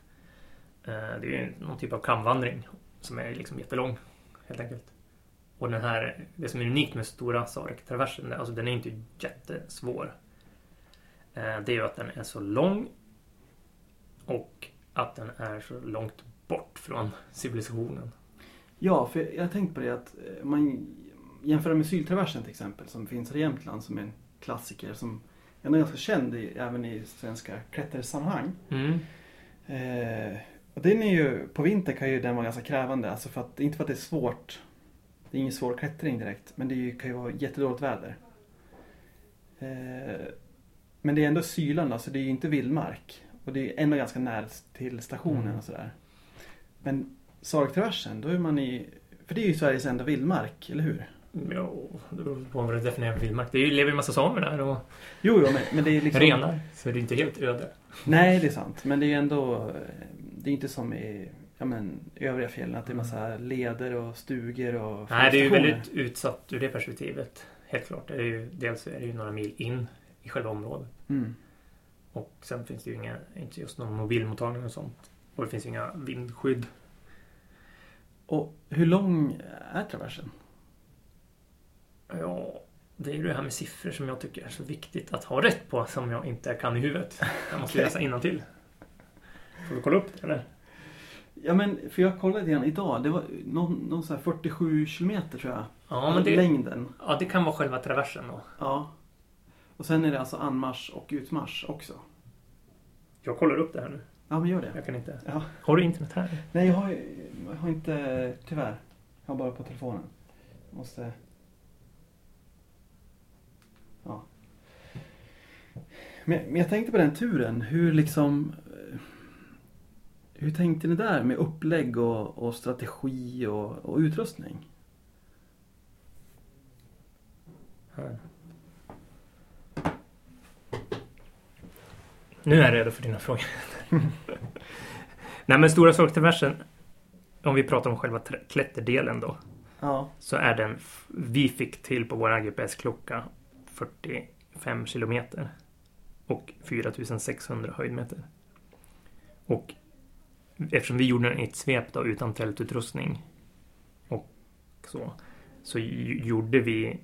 Eh, Det är ju någon typ av kamvandring som är liksom jättelång helt enkelt. Och den här, det som är unikt med stora Sarek-traversen, alltså den är inte jättesvår. Eh, Det är ju att den är så lång och att den är så långt bort från (laughs) civilisationen. Ja, för jag har tänkt på det att eh, man jämför med Syltraversen till exempel som finns i Jämtland som är en klassiker som ändå är ganska känd i, även i svenska klättersammanhang. Mm. Eh, och den är ju, på vinter kan ju den vara ganska krävande. Alltså för att, inte för att det är svårt. Det är ingen svår klättring direkt. Men det kan ju vara jättedåligt väder. Eh, men det är ändå Syland, alltså det är ju inte vildmark. Och det är ändå ganska nära till stationen Mm. och sådär. Men Sarktraversen, då är man i... För det är ju Sveriges enda vildmark, eller hur? Ja, det beror på vad du definierar vildmark. Det lever ju en massa samer där och Jo, jo men, men det är liksom... renar. Så det är inte helt öde. Nej, det är sant. Men det är ju ändå... eh, Det är inte som i ja, men, övriga fjällen att det är massa leder och stugor och Nej, det är ju väldigt utsatt ur det perspektivet. Helt klart. Det är ju, dels är det ju några mil in i själva området. Mm. Och sen finns det ju inga, inte just någon mobilmottagning och sånt. Och det finns inga vindskydd. Och hur lång är traversen? Ja, det är ju det här med siffror som jag tycker är så viktigt att ha rätt på som jag inte kan i huvudet. Jag måste (laughs) Okej. läsa innantill. Får du kolla upp det eller? Ja men, för jag kollade grann idag. Det var någon, någon så här 47 kilometer tror jag. Ja, men det, Längden. ja, det kan vara själva traversen då. Ja. Och sen är det alltså anmarsch och utmarsch också. Jag kollar upp det här nu. Ja men gör det. Jag kan inte. Ja. Har du internet här? Nej jag har, jag har inte, tyvärr. Jag har bara på telefonen. Jag måste... Ja. Men, men jag tänkte på den turen. Hur liksom... Hur tänkte ni där med upplägg och, och strategi och, och utrustning? Här. Nu är jag redo för dina frågor. (laughs) Nej men Stora Sorktraversen, om vi pratar om själva klätterdelen då, Ja. så är den, vi fick till på vår GPS-klocka 45 kilometer och 4600 höjdmeter. Och eftersom vi gjorde den i ett svep då utan tältutrustning och så, så gjorde vi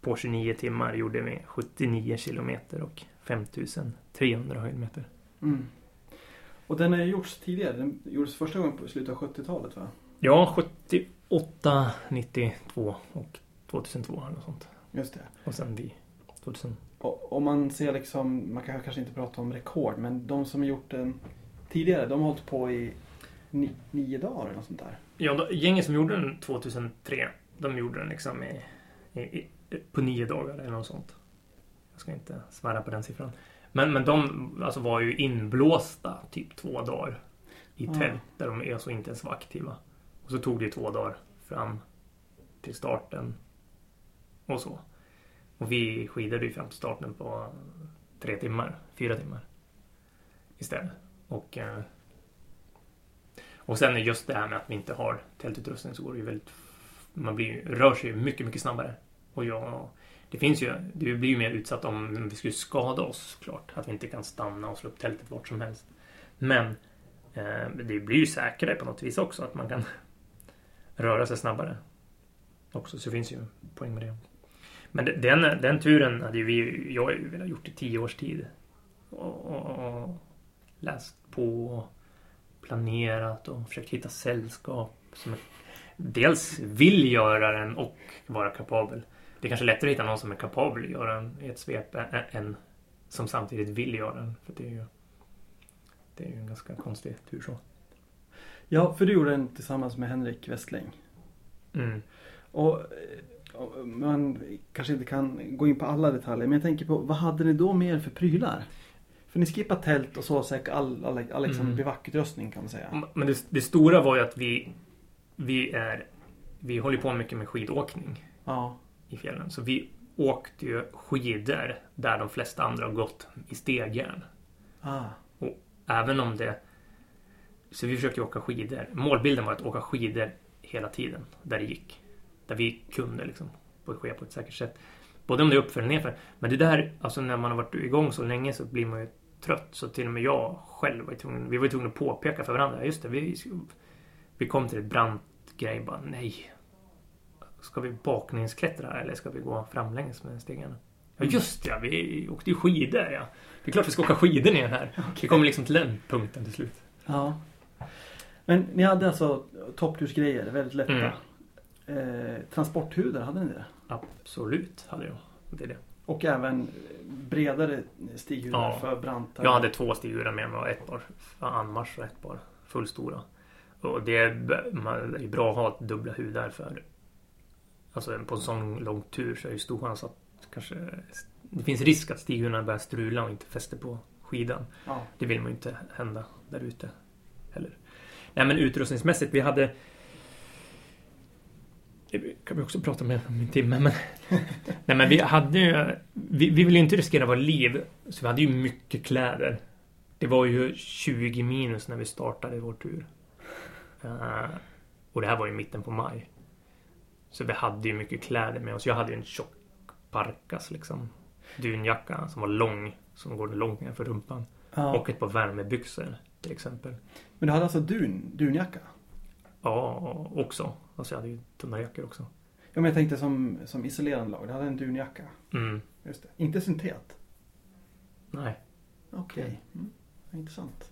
på 29 timmar gjorde vi 79 kilometer och 5300 höjdmeter. Mm. Och den har ju gjorts tidigare. Den gjordes första gången på slutet av 70-talet va? Ja, 78, 92 och 2002 eller något sånt. Just det. Och sen vi 2000. Och om man ser liksom, man kan kanske inte prata om rekord, men de som har gjort den tidigare, de har hållit på i ni, nio dagar eller något sånt där. Ja, då, gänget som gjorde den 2003, de gjorde den liksom i, i, i, på nio dagar eller något sånt. Jag ska inte svära på den siffran. Men, men de alltså, var ju inblåsta typ två dagar i tält där de alltså inte ens var aktiva. Och så tog det två dagar fram till starten och så. Och vi skidade ju fram till starten på tre timmar, fyra timmar istället. Och eh, och sen är just det här med att vi inte har tältutrustning så går det ju väldigt... Man blir, rör sig mycket, mycket snabbare. Och jag... Det finns ju... Det blir ju mer utsatt om vi skulle skada oss klart. Att vi inte kan stanna och slå upp tältet vart som helst. Men eh, det blir ju säkrare på något vis också att man kan (laughs) röra sig snabbare. Också, så det finns ju poäng med det. Men den, den turen hade ju vi... Jag ju velat gjort i tio års tid. Och, och, och läst på och planerat och försökt hitta sällskap som dels vill göra den och vara kapabel. Det är kanske lättare att hitta någon som är kapabel att göra den i ett svep än som samtidigt vill göra den. För det är ju, det är ju en ganska konstig tur så. Ja, för du gjorde den tillsammans med Henrik Westling. Mm. Och, och man kanske inte kan gå in på alla detaljer, men jag tänker på vad hade ni då mer för prylar? För ni skippade tält och sovsäck, all, all, all liksom Mm. bivackutrustning kan man säga. Men det, det stora var ju att vi, vi är vi håller på mycket med skidåkning Ja. i fjällen. Så vi åkte ju skidor där de flesta andra har gått i stegjärn. Ah. Även om det... Så vi försökte åka skidor. Målbilden var att åka skidor hela tiden. Där det gick. Där vi kunde liksom. På ske på ett säkert sätt. Både om det är uppför eller nerför. Men det där, alltså när man har varit igång så länge så blir man ju trött. Så till och med jag själv var tvungen, vi var tvungna att påpeka för varandra. Just det, vi, vi kom till ett brant grej bara, nej. Ska vi bakningsklättra eller ska vi gå framlänges med stegarna? Ja just ja, vi åkte ju skidor ja. Det är klart vi ska åka skidor ner här. (laughs) Vi kommer liksom till den punkten till slut. Ja. Men ni hade alltså topptursgrejer, väldigt lätta. Mm. Eh, transporthudar, hade ni det? Absolut hade jag. Det är det. Och även bredare stighudar Ja. för brantare. Jag hade två stiggurar med mig och ett par anmarsch och ett par fullstora. Och det är, bra att ha dubbla hudar för Alltså på en sån lång tur så är det stor chans att kanske Det finns risk att stighudarna börjar strula och inte fäster på skidan. Ja. Det vill man ju inte hända där ute heller. Nej men utrustningsmässigt, vi hade Det kan vi också prata med om en timme. Men, (laughs) nej, men vi hade ju... Vi, vi ville ju inte riskera våra liv. Så vi hade ju mycket kläder. Det var ju 20 minus när vi startade vår tur. Uh, och det här var ju mitten på maj. Så vi hade ju mycket kläder med oss. Jag hade ju en tjock parkas liksom. Dunjacka som var lång. Som går långt ner för rumpan. Ja. Och ett par värmebyxor till exempel. Men du hade alltså dun, dunjacka? Ja, också. Alltså jag hade ju tunna jackor också. Ja, men jag tänkte som, som isolerande lag. Du hade en dunjacka. Mm. Just det. Inte syntet? Nej, Okej. Mm. Intressant.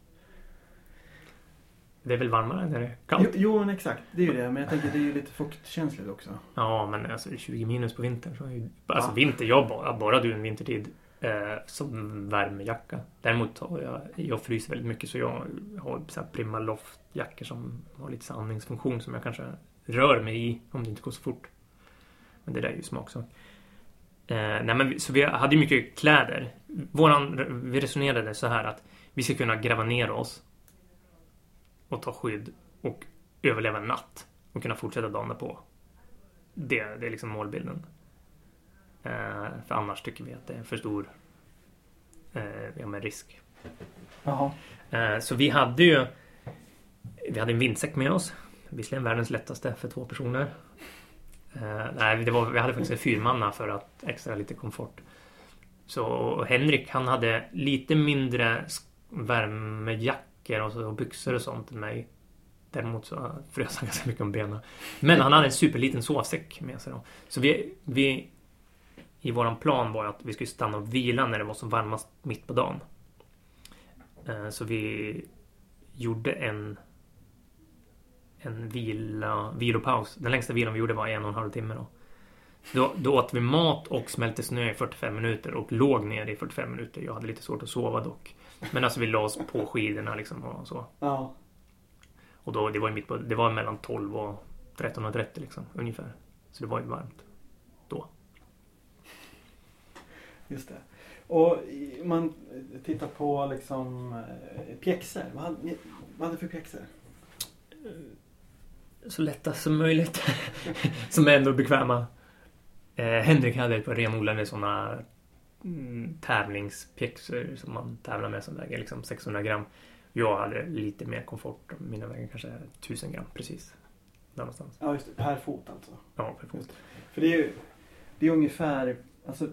det är väl varmare när det är Jo, kallt. jo, men exakt. Det är ju det. Men jag tänker det är ju lite fuktkänsligt också. Ja, men alltså 20 minus på vintern. Så är ju, alltså Ja. vinter, jag bara, bara du en vintertid. Eh, som värmejacka. Däremot har jag, jag fryser väldigt mycket så jag har så här Primaloft-jackor som har lite så andningsfunktion som jag kanske rör mig i om det inte går så fort. Men det där är ju smaksak. Eh, nej men så vi hade ju mycket kläder. Våran, vi resonerade så här att vi ska kunna gräva ner oss och ta skydd och överleva en natt och kunna fortsätta dagen på. Det, det är liksom målbilden. Eh, för annars tycker vi att det är för stor eh, ja, men risk. Jaha. Eh, så vi hade ju Vi hade en vindsäck med oss. Visserligen världens lättaste för två personer. Eh, nej, det var, vi hade faktiskt en fyrmanna för att extra lite komfort. Så Henrik han hade lite mindre värmejackor och, så, och byxor och sånt än mig. Däremot så frös han (laughs) ganska mycket om benen. Men han hade en superliten sovsäck med sig då. Så vi, vi i våran plan var att vi skulle stanna och vila när det var som varmast mitt på dagen. Eh, så vi gjorde en en vila, vilopaus. Den längsta vilan vi gjorde var en och en halv timme då. Då, då åt vi mat och smälte snö i 45 minuter och låg ner i 45 minuter. Jag hade lite svårt att sova dock. Men alltså vi la oss på skidorna liksom och så. Ja. Och då, det var mitt på, det var mellan 12 och 13.30 liksom ungefär. Så det var ju varmt. Just det. Och man tittar på liksom eh, pjäxor. Vad hade, ni- vad hade du för pjäxor? Så lätta som möjligt. (laughs) som är ändå bekväma. Eh, Henrik hade ett par renodlade sådana mm, tävlingspjäxor som man tävlar med som väger liksom 600 gram. Jag hade lite mer komfort. Mina väger kanske 1000 gram precis. Där någonstans. Ja, just det. Per fot alltså. Ja, per fot. För det är ju det är ungefär, alltså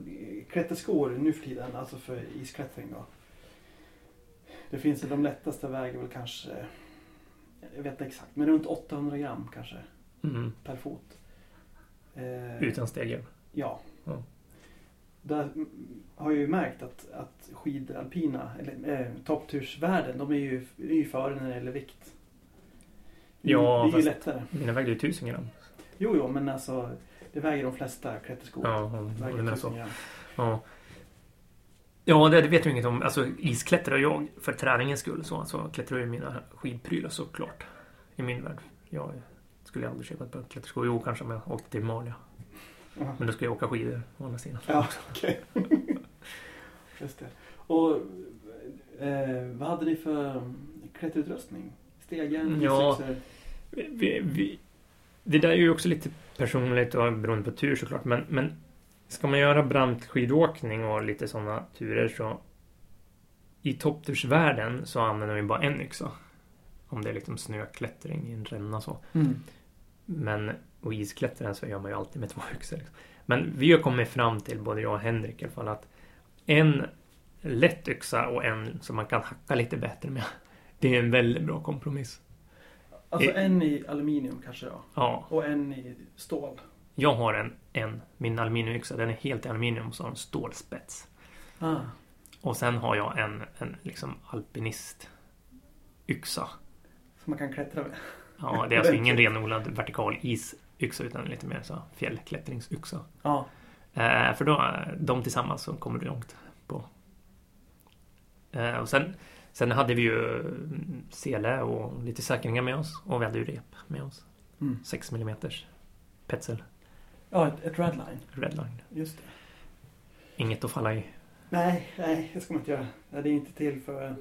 klätterskor nu för tiden, alltså för isklättring då. Det finns ju de lättaste väger väl kanske, jag vet inte exakt, men runt 800 gram kanske Mm. per fot. Eh, Utan stege. Ja. Ja. Där mm, har jag ju märkt att, att skidalpina, eller eh, topptursvärlden, de är ju, är ju före när det gäller vikt. Ja, det är ju lättare. Mina vägde ju 1000 gram. Jo, jo, men alltså det väger de flesta klätterskor. Ja, väger det menar 1000 så. gram. Ja. Ja, det, det vet jag inget om. Alltså isklättrar jag för träningens skull. Så alltså, klättrar jag i mina skidprylar såklart. I min värld. Jag skulle aldrig köpa ett par klätterskor. Jo, kanske om jag åkte till Malia. Ja. Men då ska jag åka skidor å andra sidan. Ja, okej. (laughs) Just det. Och eh, vad hade ni för klätterutrustning? Stegen, Ja. Vi, vi, det där är ju också lite personligt och beroende på tur såklart. Men, men ska man göra brant skidåkning och lite sådana turer så i topptursvärlden så använder vi bara en yxa. Om det är liksom snöklättring i en ränna så. Mm. Men och isklättringen så gör man ju alltid med två yxor. Liksom. Men vi har kommit fram till, både jag och Henrik i alla fall, att en lätt yxa och en som man kan hacka lite bättre med. (laughs) Det är en väldigt bra kompromiss. Alltså en i aluminium kanske då. Ja, Och en i stål. Jag har en, en min aluminiumyxa, den är helt i aluminium och så har den stålspets. Ah. Och sen har jag en, en liksom alpinist yxa. Som man kan klättra med. Ja, det är alltså (laughs) ingen renodlad vertikal isyxa utan lite mer så fjällklättringsyxa. Ja. Eh, för då, de tillsammans så kommer du långt på. Eh, och sen, sen hade vi ju mm, sele och lite säkringar med oss. Och vi hade ju rep med oss. Mm. 6 mm Petzl Ja, ett, ett redline. Redline. Just det. Inget att falla i. Nej, nej, det ska man inte göra. Det är inte till för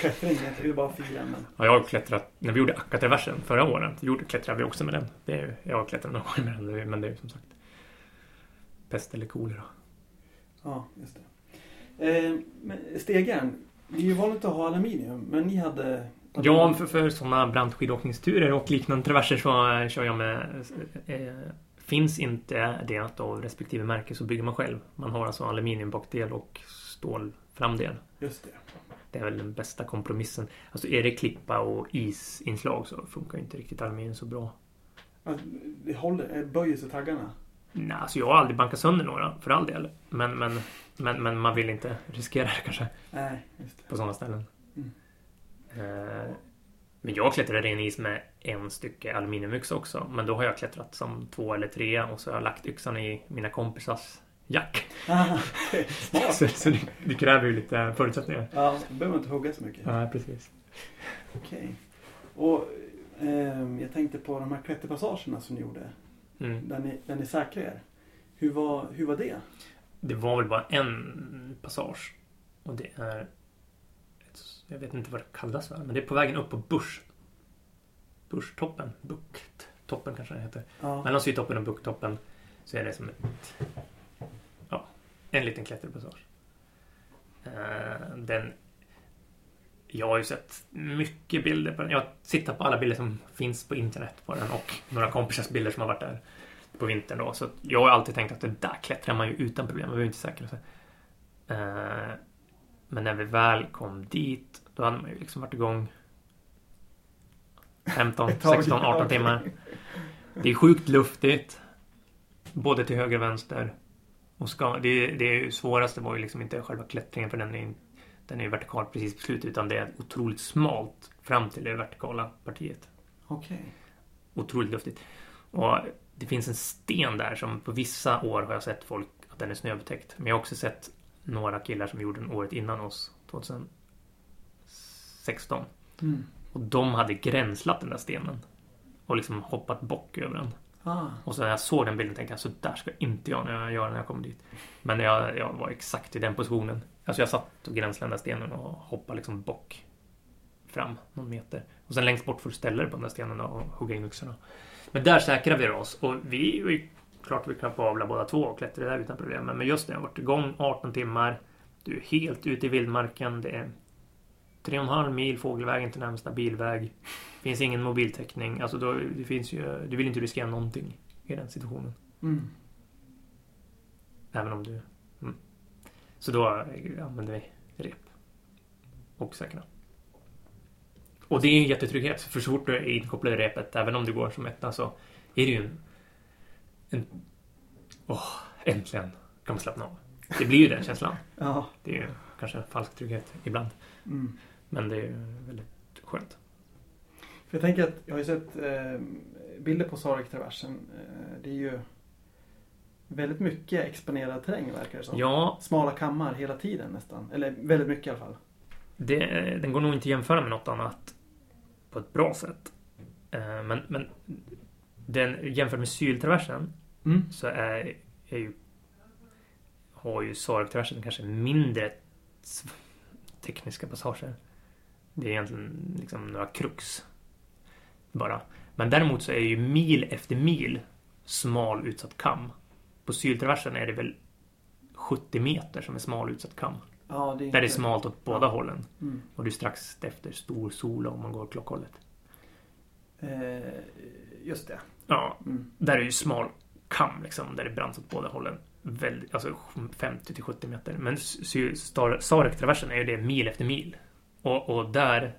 klättring. Det är bara fira. Men... Ja, jag har klättrat, när vi gjorde Akkatraversen förra året, gjorde, klättrade vi också med den. Det är, jag har klättrat några gånger med den, men det är som sagt pest eller kolera. Ja, just det. Eh, men stegaren, det är ju vanligt att ha aluminium, men ni hade... Ja, för, för sådana brantskidåkningsturer och liknande traverser så kör jag med... Äh, finns inte det av respektive märke så bygger man själv. Man har alltså aluminiumbakdel och stål framdel. Just det. Det är väl den bästa kompromissen. Alltså är det klippa och isinslag så funkar inte riktigt aluminium så bra. Alltså, det håller, böjer sig taggarna? Nej, alltså jag har aldrig bankat sönder några, för all del. Men, men, men, men man vill inte riskera det kanske. Nej, just det. På sådana ställen. Mm. Eh, men jag klättrade i en is med en stycke aluminiumyxa också. Men då har jag klättrat som två eller tre och så har jag lagt yxan i mina kompisars jack. Ah, (laughs) så, så det, det, kräver ju lite förutsättningar. Ja, då behöver man inte hugga så mycket. Ja, precis. Okej. Okay. Och eh, jag tänkte på de här klätterpassagerna som ni gjorde. Mm. Där, ni, där ni säkrade er. Hur var, hur var det? Det var väl bara en passage. Och det är... Jag vet inte vad det kallas för. Men det är på vägen upp på Bush. Bushtoppen. Bukttoppen kanske det heter. Ja. Mellan Sydtoppen och Bukttoppen så är det som ett... Ja, en liten klätterpassage. Uh, den... Jag har ju sett mycket bilder på den. Jag tittar på alla bilder som finns på internet på den och några kompisars bilder som har varit där på vintern då. Så jag har alltid tänkt att det där klättrar man ju utan problem. Man behöver inte säkra sig. Uh, men när vi väl kom dit, då hade man ju liksom varit igång 15, 16, 18 timmar. Det är sjukt luftigt. Både till höger och vänster. Och ska, det, det svåraste var ju liksom inte själva klättringen för den är, den är vertikal precis på slutet utan det är otroligt smalt fram till det vertikala partiet. Okej. Okay. Otroligt luftigt. Och det finns en sten där som på vissa år har jag sett folk att den är snöbetäckt. Men jag har också sett några killar som gjorde den året innan oss, 2016. Mm. Och de hade gränslat den där stenen. Och liksom hoppat bock över den. Ah. Och så när jag såg den bilden tänkte jag så där ska inte jag när jag gör när jag kommer dit. Men jag, jag var exakt i den positionen. Alltså jag satt och gränslade den där stenen och hoppade liksom bock fram någon meter. Och sen längst bort får du ställa dig på den där stenen och hugga in yxorna. Men där säkrade vi oss och vi klart vi kan få avla båda två och klättra där utan problem. Men just det, jag har varit igång 18 timmar. Du är helt ute i vildmarken. Det är 3,5 mil fågelvägen till närmsta bilväg. Finns ingen mobiltäckning. Alltså då, det finns ju, du vill inte riskera någonting i den situationen. Mm. Även om du... Mm. Så då använder vi rep. Och säkra. Och det är en jättetrygghet. För så fort du är inkopplad i repet, även om du går som etta, så är det ju en... en åh, äntligen kan man slappna av. Det blir ju den känslan. (laughs) Ja. Det är ju kanske en falsk trygghet ibland. Mm. Men det är ju väldigt skönt. För jag tänker att jag har ju sett eh, bilder på Sarek-traversen. Eh, det är ju väldigt mycket exponerad terräng verkar det som. Ja. Smala kammar hela tiden nästan. Eller väldigt mycket i alla fall. Det, den går nog inte att jämföra med något annat på ett bra sätt. Eh, men, men den, jämfört med syltraversen mm. så är, är ju, har ju Sarek-traversen kanske mindre tekniska passager. Det är egentligen liksom några krux. Bara. Men däremot så är ju mil efter mil smal utsatt kam. På syltraversen är det väl 70 meter som är smal utsatt kam. Ja, det är Där det är smalt åt båda hållen. Mm. Och du är strax efter stor sol om man går klockhållet. Eh, just det. Ja, Mm. där är ju smal kam liksom. Där det är brant åt båda hållen. Väldigt, alltså 50 till 70 meter. Men Sarek-traversen är ju det mil efter mil. Och, och där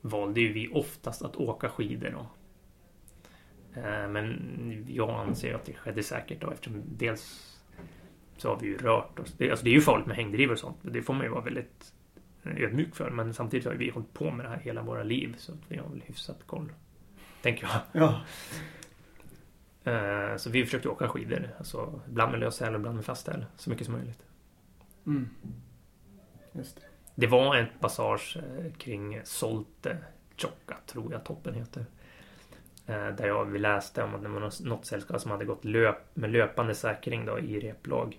valde ju vi oftast att åka skidor. Då. Eh, men jag anser att det skedde säkert då eftersom dels så har vi ju rört oss. Det, alltså det är ju farligt med hängdrivor och sånt. Det får man ju vara väldigt ödmjuk för. Men samtidigt har vi hållit på med det här hela våra liv. Så vi har väl hyfsat koll. Tänker jag. Ja. Eh, Så vi försökte åka skidor. Alltså, ibland med lös häl och ibland med fast häl. Så mycket som möjligt. Mm. Just det. Det var en passage eh, kring Solte Tjocka, tror jag toppen heter. Eh, Där jag, vi läste om att det var något- sällskap som hade gått löp, med löpande säkring då, i replag.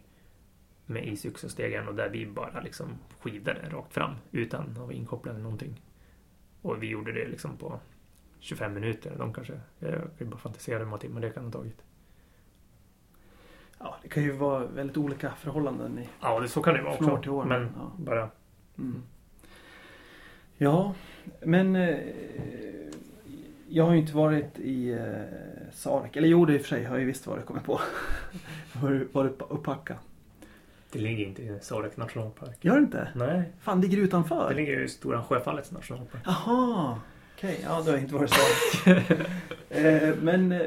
med isyxostegen och där vi bara liksom skidade rakt fram utan att vara inkopplade någonting. Och vi gjorde det liksom på 25 minuter. De kanske, jag kan bara fantisera hur många timmar det kan ha tagit. Ja, det kan ju vara väldigt olika förhållanden i Ja, det, så kan det vara också. till år. Men ja. bara, Mm. Ja, men eh, jag har ju inte varit i eh, Sarek. Eller jo, det i och för sig har jag ju visst varit, kommit på. jag (laughs) har ju varit uppe och packa. det ligger inte i Sarek nationalpark. Gör det inte? Nej, Fan, ligger det utanför? det ligger i Stora Sjöfallets nationalpark. Jaha, okej. Ja, då har inte varit Sarek. (laughs) eh, men eh,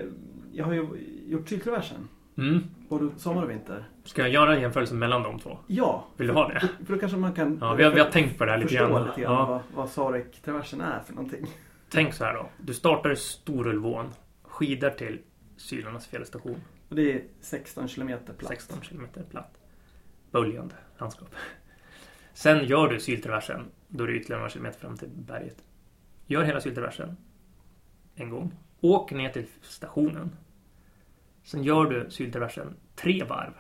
jag har ju gjort cykelversen. Mm. Både sommar och vinter. Ska jag göra en jämförelse mellan de två? Ja. Vill du ha det? För, för då kanske man kan Ja, vi har, vi har tänkt på det här lite grann. lite grann Ja. vad, vad Sarek-traversen är för någonting. Tänk så här då. Du startar i Storulvån, skidar till Sylarnas fjällstation. Och det är 16 kilometer platt. 16 kilometer platt. Böljande landskap. Sen gör du syltraversen. Då är det ytterligare några kilometer fram till berget. Gör hela syltraversen. En gång. Åk ner till stationen. Sen gör du syltraversen tre varv.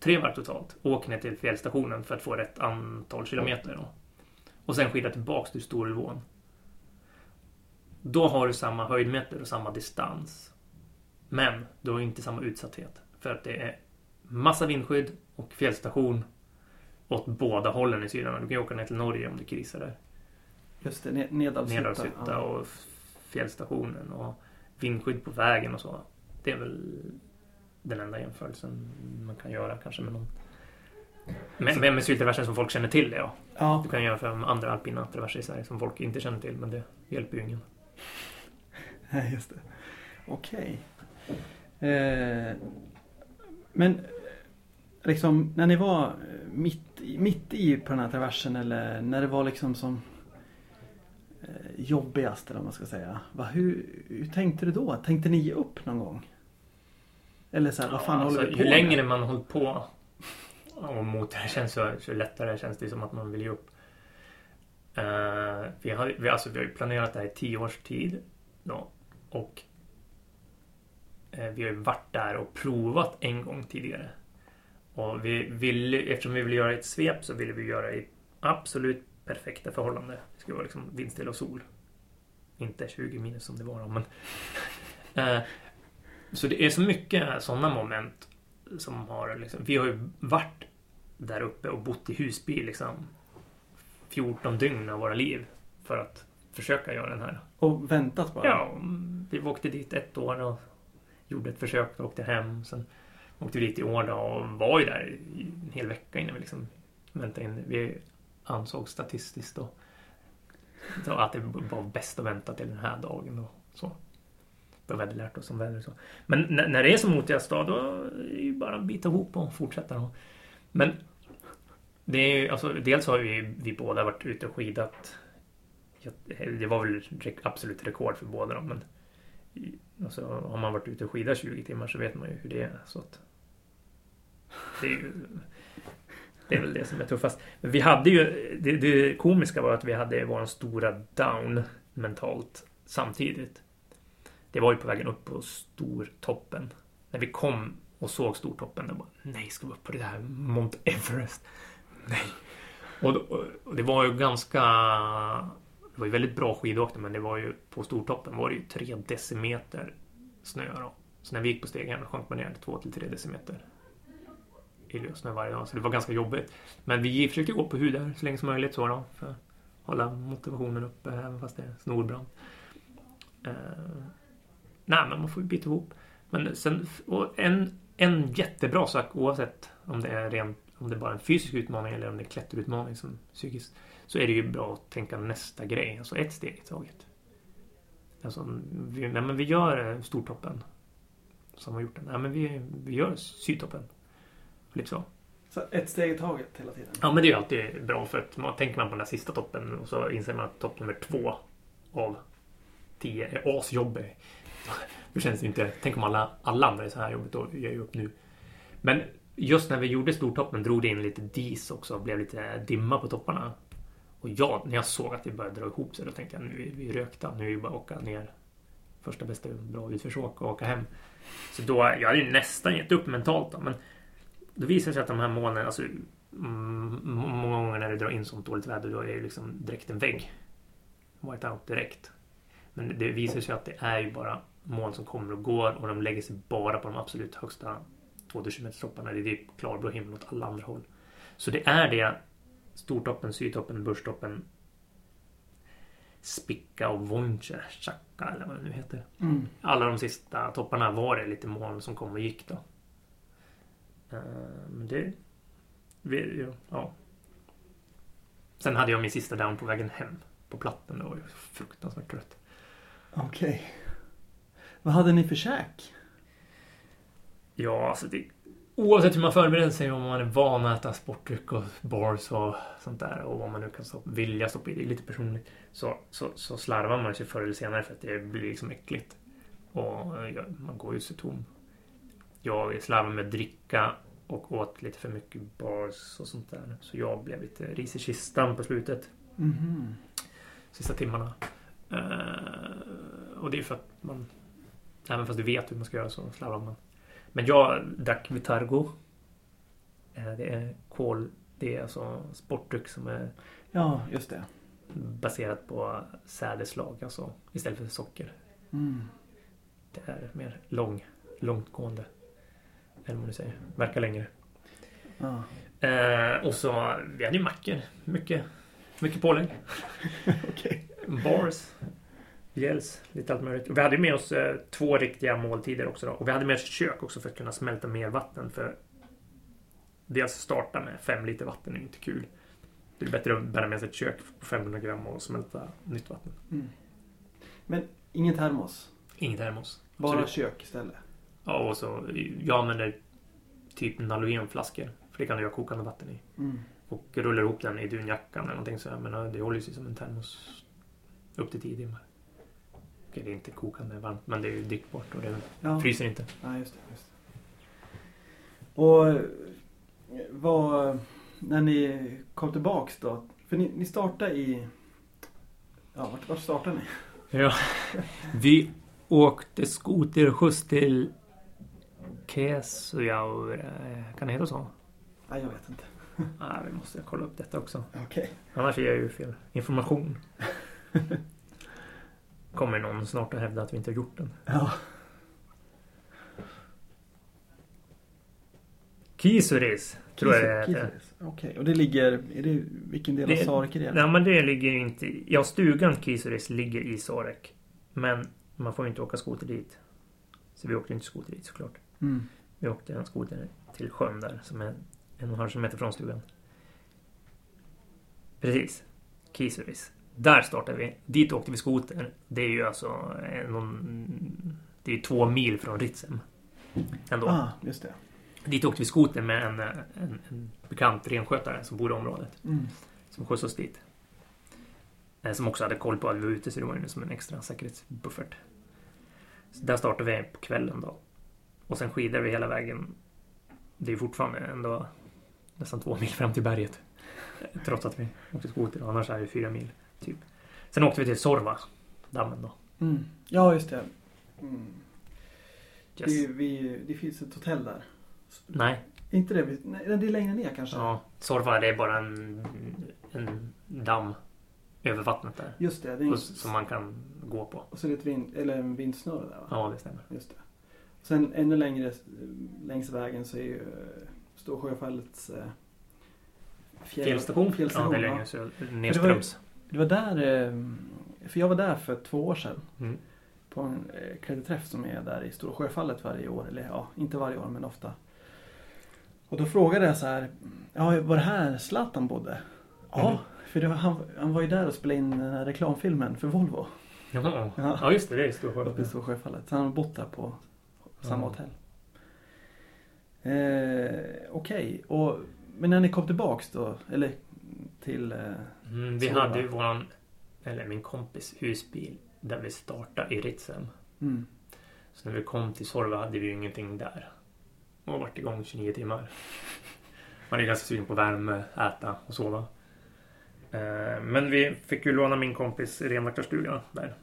Tre varv totalt. Åk ner till fjällstationen för att få rätt antal kilometer. Då. Och sen skida tillbaks till Storulvån. Då har du samma höjdmeter och samma distans. Men du har inte samma utsatthet. För att det är massa vindskydd och fjällstation åt båda hållen i Syrien. Du kan ju åka ner till Norge om det krisar där. Just det, ne- Nedalshytta. Nedalshytta Ja. och fjällstationen och vindskydd på vägen och så. Det är väl den enda jämförelsen man kan göra kanske med någon. Men med, med syltraversen som folk känner till det ja. Ja, Du kan jämföra med andra alpina traverser i Sverige som folk inte känner till men det hjälper ju ingen. (laughs) Nej, just det. Okej. Eh, men liksom när ni var mitt, mitt i på den här traversen eller när det var liksom som jobbigast eller vad man ska säga. Va, hur, hur tänkte du då? Tänkte ni ge upp någon gång? Eller så här, vad fan Ja, håller alltså, vi på Ju längre med? man har hållit på och mot det här känns så, så lättare känns det som att man vill ge upp. Eh, vi, har, vi, alltså, vi har ju planerat det här i tio års tid. Då, och eh, vi har ju varit där och provat en gång tidigare. Och vi ville, eftersom vi ville göra ett svep så ville vi göra i absolut perfekta förhållanden. Det skulle vara liksom vindstilla och sol. Inte 20 minus som det var då, men... (laughs) Eh, så det är så mycket sådana moment som har liksom, vi har ju varit där uppe och bott i husbil liksom 14 dygn av våra liv för att försöka göra den här. Och väntat bara? Ja, vi åkte dit ett år och gjorde ett försök och åkte hem. Sen åkte vi dit i år och var ju där en hel vecka innan vi liksom väntade in. Vi ansåg statistiskt då så att det var bäst att vänta till den här dagen och så. Då vi hade lärt oss om väder och så. Men när, det är som motigast då, då är det ju bara att bita ihop och fortsätta. Då. Men det är ju, alltså, dels har vi, vi båda varit ute och skidat. Det var väl absolut rekord för båda dem, men alltså, har man varit ute och skidat 20 timmar så vet man ju hur det är. Så att, det är ju det är väl det som är tuffast. Men vi hade ju, det, det komiska var att vi hade vår stora down mentalt samtidigt. Det var ju på vägen upp på Stortoppen. När vi kom och såg Stortoppen, då bara nej, ska vi upp på det här Mount Everest? Nej. Och, då, och det var ju ganska... Det var ju väldigt bra skidåkning, men det var ju på Stortoppen var det ju tre decimeter snö då. Så när vi gick på stegen sjönk man ner till två till tre decimeter snö varje dag. Så det var ganska jobbigt. Men vi försökte gå på hud där så länge som möjligt så då. För att hålla motivationen uppe även fast det är snorbrant. Eh, nej, men man får ju bita ihop. Men sen, och en, en jättebra sak oavsett om det är rent, om det är bara en fysisk utmaning eller om det är klätterutmaning som psykiskt. Så är det ju bra att tänka nästa grej, alltså ett steg i taget. Alltså, vi, nej, men vi gör eh, Stortoppen. Som har gjort den. Nej, men vi, vi gör Sydtoppen. Lite så. Så ett steg i taget hela tiden? Ja, men det är ju alltid bra för att man tänker man på den där sista toppen och så inser man att topp nummer två av tio är asjobbig. (laughs) Då känns det inte... Tänk om alla, alla andra är så här jobbigt, då ger jag upp nu. Men just när vi gjorde stortoppen drog det in lite dis också och blev lite dimma på topparna. Och jag, när jag såg att det började dra ihop sig, då tänkte jag nu är vi rökta. Nu är det bara att åka ner första bästa bra utförsåk och åka hem. Så då, jag hade ju nästan gett upp mentalt då, men Det visar sig att de här molnen, alltså mm, många gånger när det drar in sånt dåligt väder då är det liksom direkt en vägg. White out direkt. Men det visar sig att det är ju bara moln som kommer och går och de lägger sig bara på de absolut högsta 2000 meters topparna. Det är klarblå himmel åt alla andra håll. Så det är det Stortoppen, Sydtoppen, Börstoppen Spicka och Vonche, Chaka eller vad det nu heter. Mm. Alla de sista topparna var det lite moln som kom och gick då. Eh, Men det... Ja. Sen hade jag min sista down på vägen hem. På platten. Då var jag fruktansvärt trött. Okej. Vad hade ni för käk? Ja, alltså det... Oavsett hur man förbereder sig, om man är van att äta sportdryck och bars och sånt där och vad man nu kan stoppa, vilja stoppa i, det är lite personligt. Så, så, så slarvar man sig förr eller senare för att det blir liksom äckligt. Och ja, man går ju så tom. Jag slarvade med att dricka och åt lite för mycket bars och sånt där. Så jag blev lite ris i kistan på slutet. Mhm. Sista timmarna. Eh, och det är för att man... Även fast du vet hur man ska göra så slarvar man. Men jag drack Vitargo. Eh, det är kol... Det är alltså sportdryck som är Ja, just det. baserat på sädeslag. Alltså istället för socker. Mm. Det är mer lång, långtgående. Eller vad man nu säger. Verkar längre. Ja. Eh, och så, vi hade ju mackor. Mycket, mycket pålägg. (laughs) Okej. Bars. Gels, lite allt möjligt. Och vi hade med oss eh, två riktiga måltider också. Då. Och vi hade med oss kök också för att kunna smälta mer vatten. För dels starta med fem liter vatten är inte kul. Det är bättre att bära med sig ett kök på 500 gram och smälta nytt vatten. Mm. Men ingen termos? Inget termos. Bara Absolut. kök istället? Ja, och så jag använder typ Nalogenflaskor. För det kan du göra kokande vatten i. Mm. Och rullar ihop den i dunjackan eller någonting så här. Men det håller sig som en termos upp till 10 timmar. Okej, det är inte kokande varmt men det är ju drickbart och det Ja. fryser inte. ja, just det. Just det. Och vad... När ni kom tillbaks då? För ni, ni startade i... Ja, vart, vart startade ni? Ja. Vi åkte skoterskjuts till Kesujaure. Kan det heta så? Nej, jag vet inte. Nej, (laughs) vi måste kolla upp detta också. Okej. Annars ger jag ju fel information. Kommer någon snart att hävda att vi inte har gjort den. (laughs) Ja. Kisuris, tror jag det heter. Okej, och det ligger... Är det, vilken del av Det- Sarek är det? Nej men det ligger inte... Ja, stugan Kisuris ligger i Sarek. Men man får ju inte åka skoter dit. Så vi åkte inte skoter dit såklart. Mm. Vi åkte en skoter till sjön där som är en och en kilometer från stugan. Precis. Kisuris. Där startade vi. Dit åkte vi skoter. Det är ju alltså en, någon, Det är två mil från Ritsem. Ändå. Ah, just det. Dit åkte vi skoter med en, en, en bekant renskötare som bor i området. Mm. Som skjutsade oss dit. Eh, Som också hade koll på att vi var ute så det var ju som en extra säkerhetsbuffert. Så där startade vi på kvällen då. Och sen skidade vi hela vägen. Det är fortfarande ändå nästan två mil fram till berget. Trots att vi åkte skoter. Annars är det fyra mil. Typ. Sen åkte vi till Sorva. Dammen då. Mm. Ja, just det. Mm. Det, Yes. ju- vi, det finns ett hotell där. Nej. Inte det? Nej, det är längre ner kanske? Ja. Sorva det är bara en, en damm över vattnet där. Just det. det är som man kan gå på. Och så är det ett vind, eller en vindsnurra där va? Ja, det stämmer. Just det. Sen ännu längre eh, längs vägen så är ju eh, Storsjöfallets eh, fjäll, Fjällstation? fjällstation. ja, det är längre så nedströms. Det var där, eh, för jag var där för två år sedan. Mm. På en eh, klädeträff som är där i Stora Sjöfallet varje år. Eller ja, inte varje år men ofta. Och då frågade jag så här. Ja, var det här Zlatan bodde? Ja, Mm. för det var, han, han var ju där och spelade in den här reklamfilmen för Volvo. Jaha. Ja. Ja, just det. Det är Uppe i Storsjö. Stora Sjöfallet. Så han har bott där på samma Ja. hotell. Eh, Okej, och men när ni kom tillbaks då? Eller till... Eh, Mm, vi hade ju våran, eller min kompis husbil där vi startade i Ritsem. mm, Så när vi kom till Sorva hade vi ju ingenting där. Och varit igång 29 timmar. Man är ganska sugen på värme, äta och sova. Eh, Men vi fick ju låna min kompis renvaktarstuga där.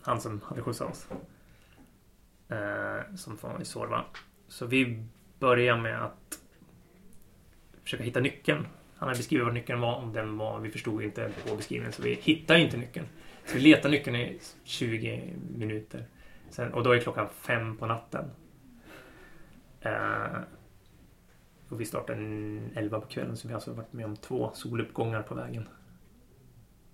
Han som hade skjutsat oss. Eh, Som var i Sorva. Så vi började med att försöka hitta nyckeln. Han hade beskrivit vad nyckeln var och den var, vi förstod inte på beskrivningen så vi hittade inte nyckeln. Så vi letade nyckeln i 20 minuter. Sen, och då är klockan fem på natten. Eh, och vi startade 11 på kvällen så vi har alltså varit med om två soluppgångar på vägen.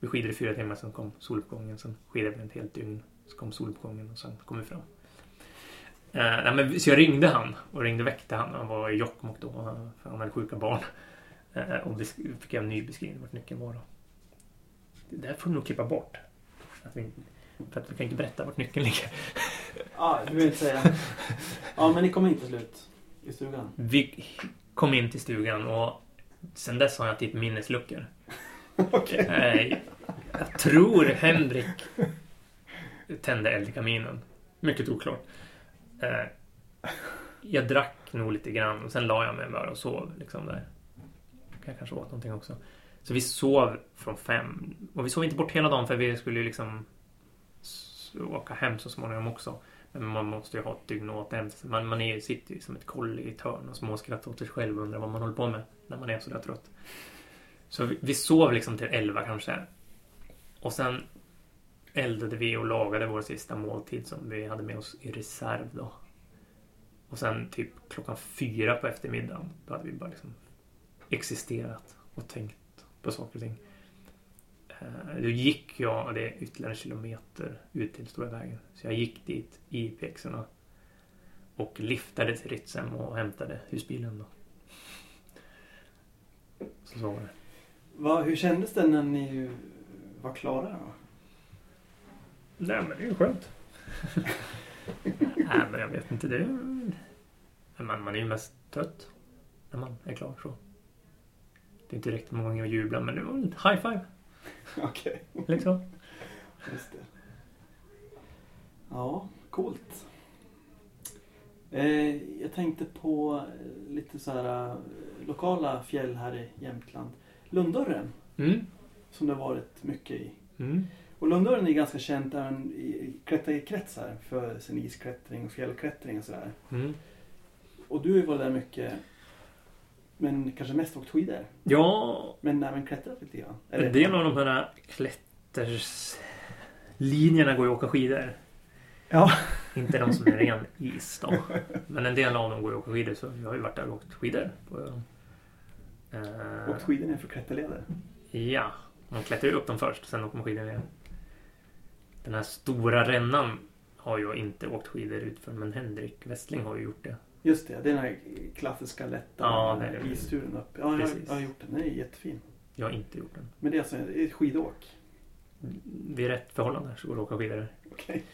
Vi skidade i fyra timmar, sen kom soluppgången, sen skidade vi ett helt dygn. Så kom soluppgången och sen kom vi fram. Eh, nej, men, så jag ringde han och ringde väckte han. Han var i Jokkmokk då, för han hade sjuka barn. Eh, och fick en ny beskrivning vart nyckeln var då. Det där får du nog klippa bort. Att vi, för att vi kan inte berätta vart nyckeln ligger. (laughs) Ja, du vill inte säga. Ja, men ni kommer inte slut i stugan. Vi kom in till stugan och sen dess har jag typ minnesluckor. (laughs) Okej. Eh, jag tror Henrik tände eld i kaminen. Mycket oklart. Eh, jag drack nog lite grann och sen la jag mig bara och sov liksom där. Jag kanske åt någonting också. Så vi sov från fem. Och vi sov inte bort hela dagen för vi skulle ju liksom åka hem så småningom också. Men man måste ju ha ett dygn åt återhämta sig. Man, man är, sitter ju som ett kolli i ett hörn och småskrattar åt sig själv och undrar vad man håller på med när man är sådär trött. Så vi, vi sov liksom till elva kanske. Och sen eldade vi och lagade vår sista måltid som vi hade med oss i reserv då. Och sen typ klockan fyra på eftermiddagen då hade vi bara liksom existerat och tänkt på saker och ting. Eh, då gick jag, det är ytterligare en kilometer ut till Stora vägen. Så jag gick dit i pjäxorna och liftade till Ritsem och hämtade husbilen då. Så så var det. Va, hur kändes det när ni var klara då? Nej men det är ju skönt. (laughs) Nej men jag vet inte. Det är... man, man är ju mest trött när man är klar så. Det är inte riktigt många gånger att jubla men det var en high five. Okej. Liksom. Just det. Ja, coolt. Eh, jag tänkte på eh, lite så här eh, lokala fjäll här i Jämtland. Lundörren, Mm. som det har varit mycket i. Mm. Och Lundörren är ganska känt även i i klätterkretsar för sin isklättring och fjällklättring och sådär. Mm. Och du har ju varit där mycket, men kanske mest åkt skidor. Ja, Men även klättrat lite grann. en del av de här klätterslinjerna går ju att åka skidor. Ja. Inte de som är ren is då. Men en del av dem går ju att åka skidor så jag har ju varit där och åkt skidor. På. Eh, Åkt skidor ner för klätterleder. Ja, man klättrar ju upp dem först, sen åker man skidor ner. Den här stora rännan har jag inte åkt skidor ut för, men Henrik Westling har ju gjort det. Just det, det är den här klassiska lätta Ja, isturen upp. Ja, jag, jag har gjort den. Den är jättefin. Jag har inte gjort den. Men det är alltså ett skidåk. Vid rätt förhållanden så går det att åka skidor där. Okej.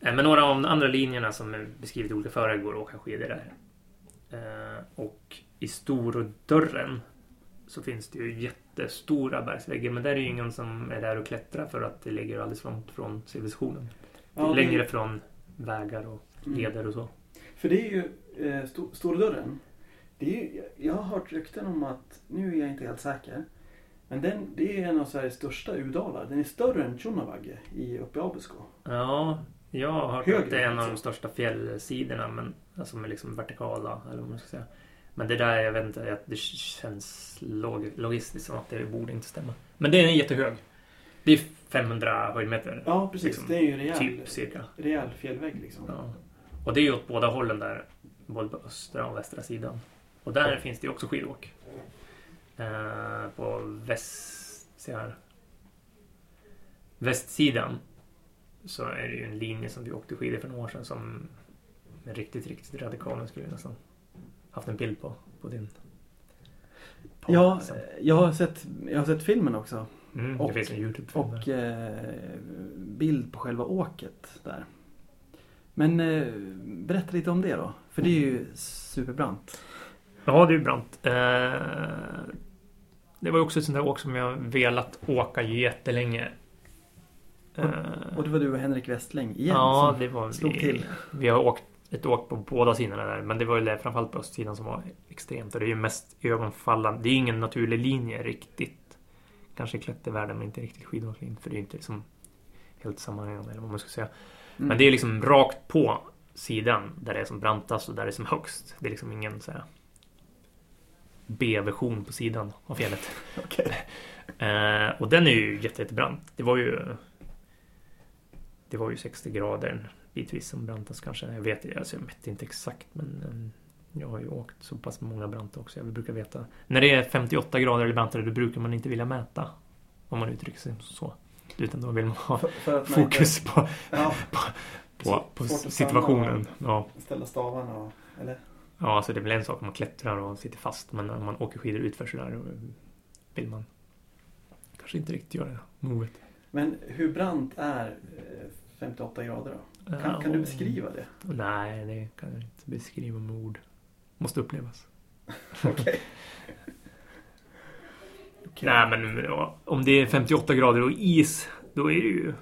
Eh, Men några av de andra linjerna som är beskrivet i olika förare går att åka skidor där. Eh, Och i Stordörren så finns det ju jättestora bergsväggar. Men där är ju ingen som är där och klättrar för att det ligger alldeles långt från civilisationen. Ja, det- Längre från vägar och Mm. leder och så. För det är ju eh, sto, Stora dörren. Det är ju, jag har hört rykten om att, nu är jag inte helt säker. Men den, det är en av Sveriges största udalar. Den är större än Tjonnavagge i, uppe i Abisko. Ja, jag har hört Högre, att det är en av de alltså. största fjällsidorna men, alltså med liksom vertikala, eller vad man ska säga. Men det där, jag vet inte, att det känns log logistiskt som att det borde inte stämma. Men det är jättehög. Det är 500 höjdmeter. Ja, precis. Liksom, det är ju en rejäl, Typ cirka. rejäl fjällvägg liksom. Ja. Och det är ju åt båda hållen där. Både på östra och västra sidan. Och där finns det ju också skidåk. Eh, på väst... Se här. Västsidan så är det ju en linje som vi åkte skidor för några år sedan som är riktigt, riktigt radikal. Den skulle jag nästan haft en bild på, på din... Ja, sen. jag har, sett, jag har sett filmen också. Mm, och- det finns en Youtube-film Och eh, bild på själva åket där. Men eh, berätta lite om det då. För det är ju superbrant. Ja, det är brant. Eh, det var också ett sånt där åk som jag velat åka jättelänge. Eh, Och det var du och Henrik Westling igen ja, som det var slog vi, till. Vi har åkt ett åk på båda sidorna där, men det var ju det, framförallt på östsidan som var extremt. Och det är ju mest ögonfallande. Det är ingen naturlig linje riktigt. Kanske klättervärlden, men inte riktigt skidåkning. För det är ju inte liksom helt sammanhängande, eller vad man ska säga. Mm. Men det är liksom rakt på sidan där det är som brantast och där det är som högst. Det är liksom ingen så här B-version på sidan av fjället. (laughs) Okej. Eh, och den är ju jätte, jättebrant. Det var ju Det var ju 60 grader bitvis som brantast kanske. Jag vet alltså jag mätte inte exakt men eh, jag har ju åkt så pass många branta också. Jag brukar veta. När det är 58 grader eller brantare då brukar man inte vilja mäta. Om man uttrycker sig så. Utan då vill man ha För, för fokus på, Inte, ja, på, på att situationen. Ja. ställa stavarna och... Eller? ja, alltså det är väl en sak om man klättrar och sitter fast. Men om man åker skidor utför sådär vill man kanske inte riktigt göra movet. Men hur brant är eh, 58 grader då? Kan, kan du beskriva det? Nej, det kan jag inte beskriva med ord. Måste upplevas. (laughs) Okej. Okej. Nej, men om det är 58 grader och is, då är det ju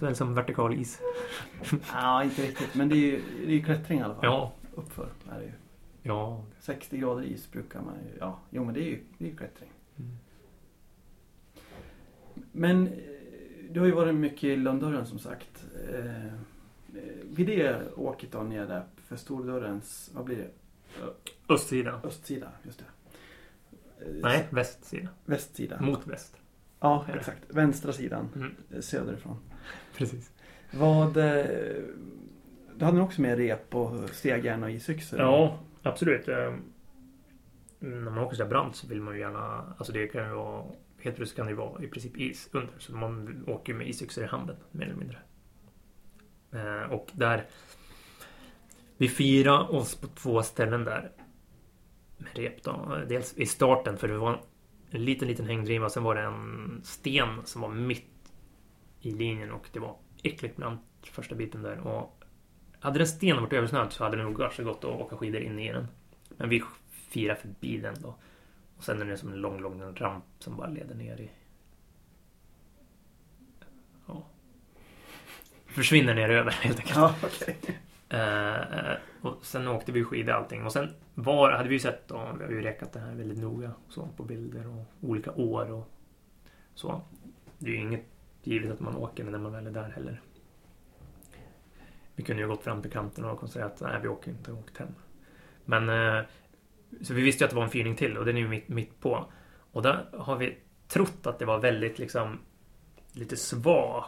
väl som vertikal is. Ja, inte riktigt. Men det är ju, det är ju klättring i alla fall. Ja, Uppför är det ju. ja. 60 grader is brukar man ju... Ja, jo men det är ju, det är ju klättring. Mm. Men du har ju varit mycket i Lönndörren som sagt. Eh, eh, vid det åket då ner där för Stordörrens, vad blir det? Östsida. Östsida, just det. Eh, Nej, västsida. Västsida. Mot väst. Ja, exakt. Vänstra sidan, Mm, eh, söderifrån. precis. Vad... Du hade också med rep och stegjärn och isyxor? Ja, absolut. När man åker så brant så vill man ju gärna... Alltså det kan ju vara... Helt plötsligt kan det ju vara i princip is under. Så man åker ju med isyxor i handen, mer eller mindre. Eh, Och där... Vi firade oss på två ställen där. Med rep då. Dels i starten, för det var en liten, liten hängdriva. Sen var det en sten som var mitt i linjen och det var äckligt bland första biten där. Och hade den stenen varit översnöad så hade det nog kanske gått att åka skidor in i den. Men vi firar förbi den då. Och sen är det som en lång, lång ramp som bara leder ner i... Ja. Försvinner ner över (laughs) helt enkelt. Ja, okej. Eh, eh, och sen åkte vi skidor allting. Och sen var, hade vi ju sett då, vi har ju räkat det här väldigt noga så, på bilder och olika år och så. Det är ju inget givet att man åker när man väl är där heller. Vi kunde ju gått fram till kanten och konstaterat att nej, vi åker inte, och åkt hem. Men eh, så vi visste ju att det var en fyrning till och den är ju mitt, mitt på. Och där har vi trott att det var väldigt liksom lite svag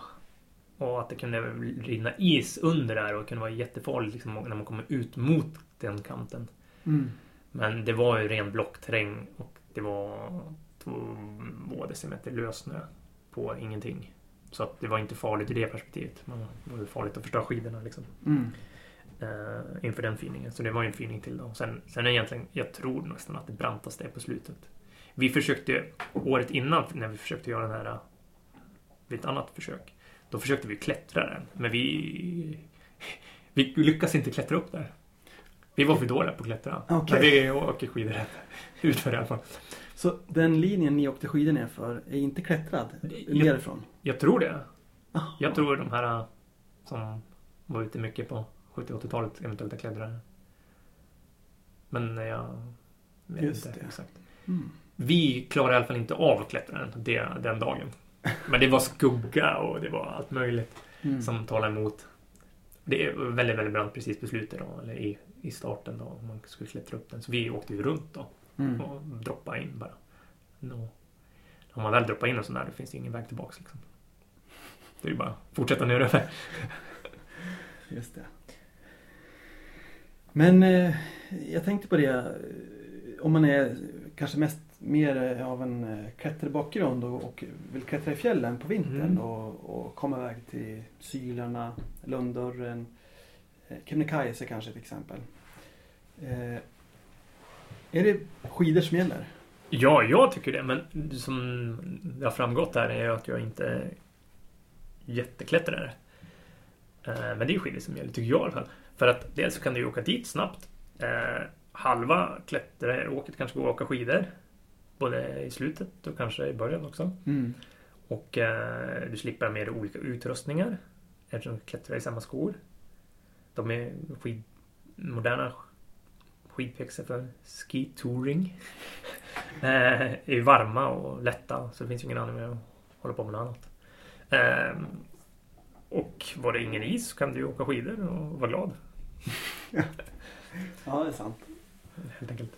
och att det kunde rinna is under där och kunde vara jättefarligt liksom, när man kommer ut mot den kanten. Mm. Men det var ju ren blockterräng och det var två decimeter lössnö på ingenting. Så att det var inte farligt ur det perspektivet. Men det var farligt att förstöra skidorna liksom. Mm. Eh, inför den fyrningen. Så det var ju en fyrning till då. Sen, sen är egentligen, jag tror nästan att det brantaste är på slutet. Vi försökte året innan när vi försökte göra den här vid ett annat försök. Då försökte vi klättra den. Men vi, (laughs) vi lyckas inte klättra upp där. Vi var för dåliga på att klättra. Okej. Men vi åker skidor utför i alla fall. Så den linjen ni åkte skidor ner för är inte klättrad Jag- nerifrån? Jag tror det. Aha. Jag tror de här som var ute mycket på 70-80-talet eventuellt har klättrat. Men jag vet Just inte det. exakt. Mm. Vi klarade i alla fall inte av att klättra den, det, den dagen. (laughs) Men det var skugga och det var allt möjligt Mm. som talade emot. Det är väldigt, väldigt brant precis på slutet då, eller i, i starten då, om man skulle klättra upp den. Så vi åkte ju runt då Mm. och droppade in bara. Nå. Om man väl droppar in en sån där, då finns det ingen väg tillbaks liksom. Det är ju bara att fortsätta neröver. (laughs) Just det. Men eh, jag tänkte på det. Om man är kanske mest mer eh, av en eh, klätterbakgrund och, och vill klättra i fjällen på vintern Mm. och, och komma iväg till Sylarna, Lönndörren, eh, Kebnekaise kanske till exempel. Eh, är det skidor som gäller? Ja, jag tycker det. Men som det har framgått här är att jag inte är jätteklättrare. Men det är skidor som gäller, tycker jag i alla fall. För att dels så kan du ju åka dit snabbt. Eh, Halva klätteråket kanske går att åka skidor. Både i slutet och kanske i början också. Mm. Och eh, du slipper med olika utrustningar. Eftersom du klättrar i samma skor. De är skid, moderna skidpjäxor för ski touring. (laughs) eh, är varma och lätta så det finns ju ingen anledning att hålla på med något annat. Eh, och var det ingen is så kan du åka skidor och vara glad. (laughs) Ja, det är sant. Helt enkelt.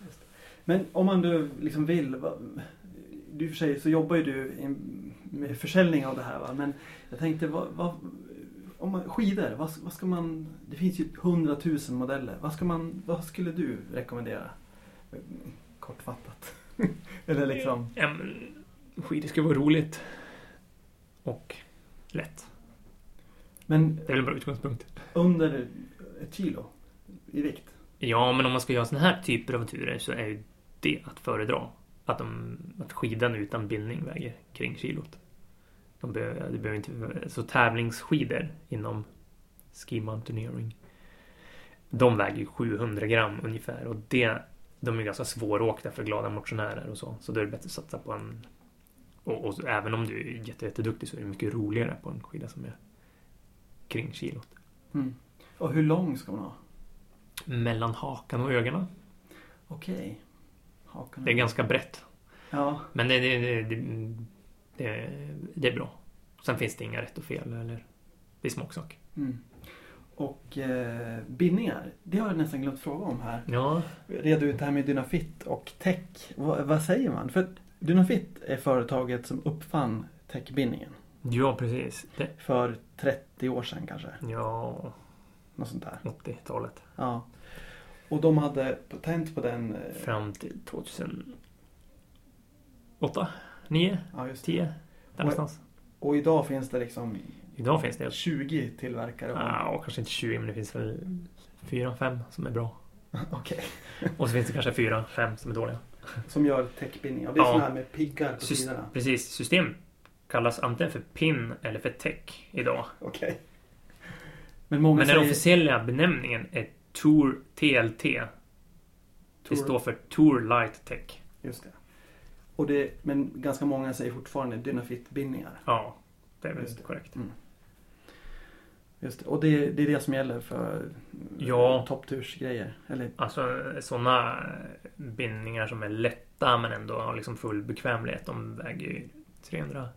Men om man nu liksom vill. Du för sig så jobbar ju du med försäljning av det här va. Men jag tänkte vad, vad, om man, skidor, vad, vad ska man, det finns ju hundratusen modeller. Vad, ska man, vad skulle du rekommendera? Kortfattat. (laughs) Eller liksom. Ja, men skidor ska vara roligt. Och lätt. Men Det är väl en bra utgångspunkt. under ett kilo i vikt. Ja, men om man ska göra såna här typer av turer så är ju det att föredra. Att, de, att skidan utan bindning väger kring kilot. De behöver, det behöver inte, så tävlingsskidor inom ski mountaineering. De väger ju 700 gram ungefär och det, de är ganska svåråkta för glada motionärer och så. Så då är det bättre att satsa på en... Och, och även om du är jätte, jätteduktig så är det mycket roligare på en skida som är kring kilot. Mm. Och hur lång ska man ha? Mellan hakan och ögonen. Okej. Hakan. Det är ganska brett. Ja. Men det, det, det, det, är bra. Sen finns det inga rätt och fel eller det är smaksak. Mm. Och eh, bindningar, det har jag nästan glömt fråga om här. Ja, Reda ut det här med Dynafit och tech. Vad, vad säger man? För Dynafit är företaget som uppfann techbindningen. ja precis. Det, För 30 år sedan kanske. ja, Något sånt där. 80-talet. Ja. Och de hade patent på den. eh, Fram till 2008, 9, Ja, just det. 10. Där Och- någonstans. Och idag finns det liksom Idag finns det 20 tillverkare. Ja, kanske inte 20 men det finns väl 4-5 som är bra. (laughs) Okej. Och så finns det kanske 4-5 som är dåliga. Som gör techbindningar. Och det är Ja. sådana här med piggar på Sys- sidorna. precis, system kallas antingen för PIN eller för tech idag. Okej. Men många Men den säger... officiella benämningen är Tour TLT. Det står för Tour Light Tech. Just det. Och det. Men ganska många säger fortfarande Dynafit-bindningar. Ja, det är väl Just det. korrekt. Just det. Och det, det är det som gäller för Ja. topptursgrejer. Eller Alltså sådana bindningar som är lätta men ändå har liksom full bekvämlighet. De väger ju 300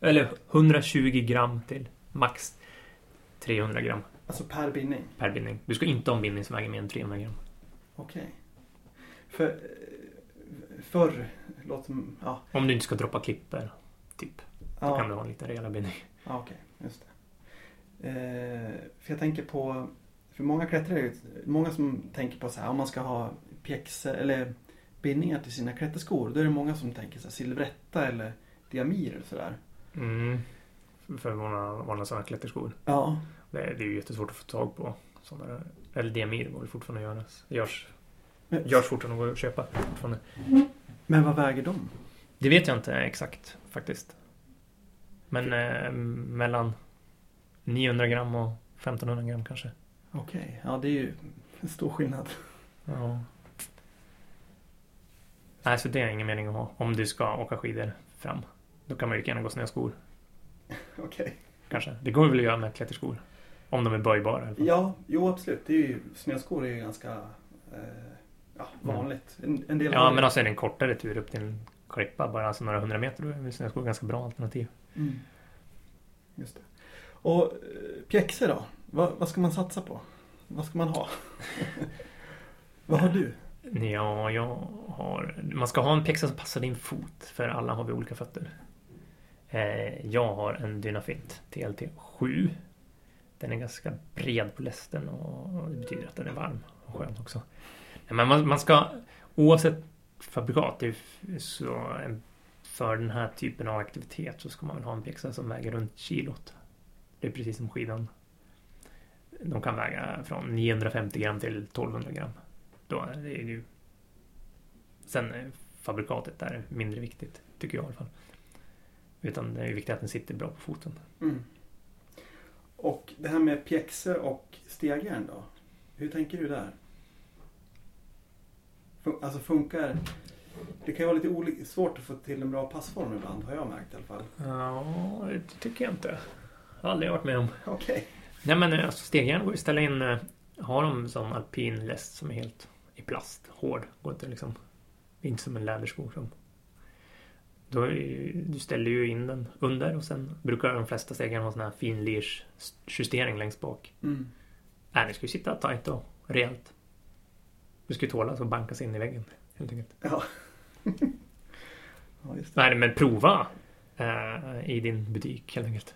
eller 120 gram till max 300 gram alltså per bindning. per bindning. Du ska inte ha en bindning som väger mer än 300 gram. Okej. För eh, förr, låt som, ja. Om du inte ska droppa klipper, typ. Då Ja, kan du ha en lite rejälare bindning. ja okej. Just det. Eh, för jag tänker på, för många klättrare, många som tänker på så här, om man ska ha pjäxor eller bindningar till sina klätterskor. Då är det många som tänker så här, silvretta eller diamir eller sådär. Mm. För vanliga, vanliga sådana klätterskor. Ja. Det är, det är ju jättesvårt att få tag på. Sådana, eller diamir går fortfarande att göras. Görs, Men, görs fortfarande går att köpa fortfarande. men vad väger de? Det vet jag inte exakt faktiskt. Men eh, mellan 900 gram och 1500 gram kanske. Okej, ja det är ju en stor skillnad. Ja. Nej, så det är ingen mening att ha. Om du ska åka skidor fram. Då kan man ju lika gärna gå snöskor. (laughs) Okej. Kanske. Det går väl att göra med klätterskor. Om de är böjbara fall. Ja, jo absolut. Det är ju, snöskor är ju ganska eh, ja, vanligt. En, en del Ja, har- men alltså är det en kortare tur upp till en klippa, bara alltså några hundra meter, då är snöskor ganska bra alternativ. Mm. Just det. Och eh, pjäxor då? Vad, vad ska man satsa på? Vad ska man ha? (laughs) vad har du? Ja, jag har... Man ska ha en pjäxa som passar din fot, för alla har vi olika fötter. Eh, jag har en Dynafit TLT 7. Den är ganska bred på lästen och det betyder att den är varm och skön också. Men man, man ska, oavsett fabrikat, så för den här typen av aktivitet så ska man väl ha en pjäxa som väger runt kilot. Det är precis som skidan. De kan väga från 950 gram till 1200 gram. Då är det ju... Sen eh, är fabrikatet där mindre viktigt, tycker jag i alla fall. Utan det är viktigt att den sitter bra på foten. Mm. Och det här med pjäxor och stegjärn då? Hur tänker du där? Fun- Alltså funkar... Det kan ju vara lite svårt att få till en bra passform ibland, har jag märkt i alla fall. Ja, det tycker jag inte. Har aldrig varit med om. Okej. Nej men eh, alltså stegjärn går ju att ställa in. eh, Har de sån alpin läst som är helt i plast, hård. Går inte liksom. Inte som en lädersko som. Då är du ställer ju in den under och sen brukar de flesta stegjärn ha sån här fin justering längst bak. Mm. Nej, det ska ju sitta tajt och rejält. Du ska ju tåla att bankas in i väggen. Helt enkelt. Ja. (laughs) ja, just det. Nej, men prova eh, i din butik helt enkelt.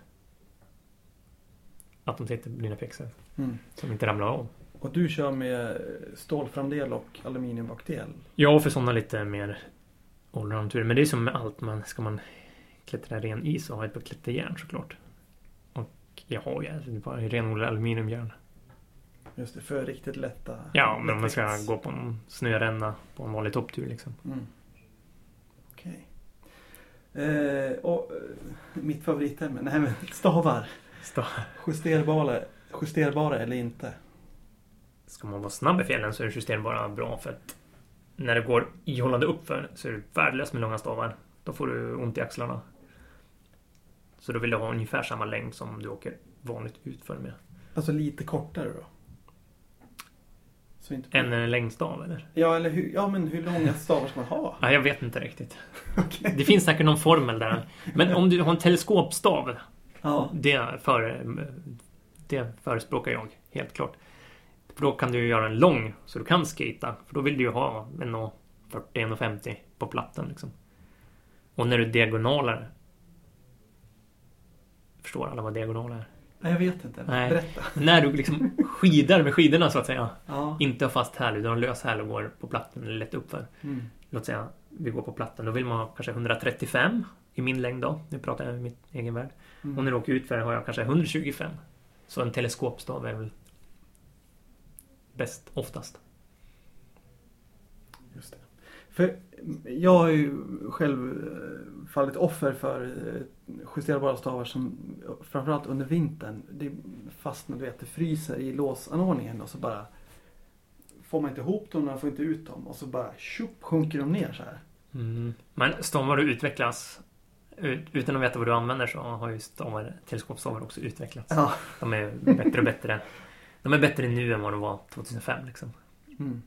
Att de sitter på dina pjäxor. Mm. Som inte ramlar av. Och du kör med stålframdel och aluminiumbakdel? Ja, för sådana lite mer allround-turer. Men det är som med allt. Man, ska man klättra ren is så har jag ett par klätterjärn såklart. Och jag har ju bara renodlade aluminiumjärn. Just det, för riktigt lätta. Ja, men om man ska gå på en snöränna på en vanlig topptur liksom. Mm. Okej. Eh, och eh, mitt favoritämne, nej men (laughs) stavar. Så Justerbara, justerbara eller inte? ska man vara snabb i fjällen så är justerbara bra för att när det går ihållande uppför så är det värdelöst med långa stavar. Då får du ont i axlarna. Så då vill du ha ungefär samma längd som du åker vanligt utför med. Alltså lite kortare då? Så inte En längdstav eller? Ja, eller hur, ja, men hur långa stavar ska man ha? Ja, jag vet inte riktigt. (laughs) Okej. Det finsk säkert någon formel där. Men om du har en teleskopstav. Ja. Det, för, det förespråkar jag helt klart. För då kan du ju göra en lång så du kan skata. För då vill du ju ha 1,40-1,50 på plattan liksom. Och när du diagonaler. Förstår alla vad diagonal är? Nej, jag vet inte. Nej. Berätta. (laughs) När du liksom skidar med skidorna så att säga. Ja. Inte har fast häl utan har lös häl och går på plattan eller lätt uppför. Mm. Låt säga vi går på plattan. Då vill man ha kanske 135 i min längd då. Nu pratar jag i mitt egen värld. Mm. Och när du åker utför har jag kanske 125. Så en teleskopstav är väl bäst oftast. Just det. För jag har ju själv eh, fallit offer för eh, justerbara stavar som framförallt under vintern. Det fastnar, du vet, det fryser i låsanordningen och så bara får man inte ihop dem, man får inte ut dem och så bara tjopp sjunker de ner så här. Mm. Men stavar du utvecklas ut- utan att veta vad du använder så har ju stavar, teleskopstavar också utvecklats. Ja. De är bättre och bättre. (laughs) De är bättre nu än vad de var 2005 liksom. Mm.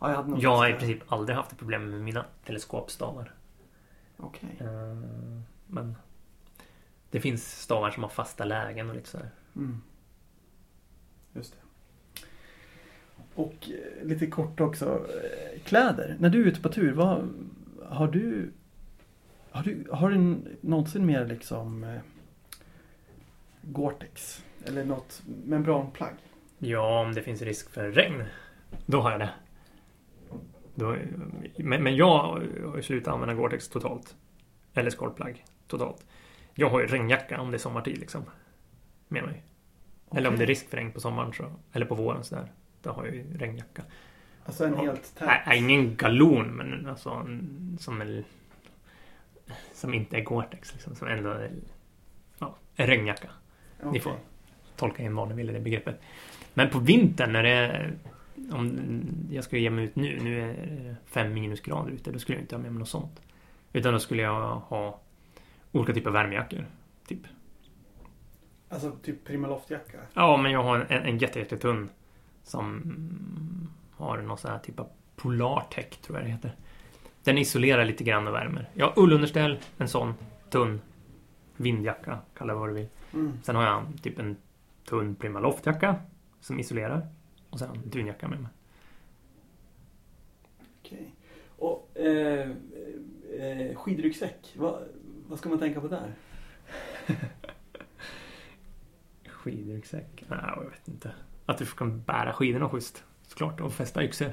ja jag Jag har i princip aldrig haft problem med mina teleskopstavar. Okej. Eh, Men det finns stavar som har fasta lägen och lite sådär. Mm. Just det. Och eh, lite kort också, eh, kläder. När du är ute på tur, vad, har du har du, har du någonsin mer liksom eh, Gore-Tex? Eller något membranplagg? Ja, om det finns risk för regn. Då har jag det. Då, men, men jag har ju slutat använda Gore-Tex totalt. Eller skorplagg totalt. Jag har ju regnjacka om det är sommartid liksom. Med mig. Eller om det är risk för regn på sommaren så, eller på våren sådär. Då har jag ju regnjacka. Alltså en helt tät? Nej, ingen galon men alltså en, som är, Som inte är Gore-Tex liksom. Som ändå är ja, en regnjacka. Okej. Ni får tolka in vad ni vill i det begreppet. Men på vintern när det är... Om jag skulle ge mig ut nu, nu är det fem minusgrader ute, då skulle jag inte ha med mig något sånt. Utan då skulle jag ha olika typer av värmejackor. Typ. Alltså typ Primaloftjacka? Ja, men jag har en, en jätte, jättetunn som har någon sån här typ av Polartech, tror jag det heter. Den isolerar lite grann och värmer. Jag har ullunderställ, en sån tunn vindjacka, kalla det vad du vill. Mm. Sen har jag typ en tunn Primaloftjacka som isolerar. Och sen en dunjacka med mig. Okej. Och eh, eh, skidryggsäck, vad, vad ska man tänka på där? (laughs) Skidryggsäck? Nej, jag vet inte. Att du kan bära skidorna schysst. Såklart. Och fästa yxor.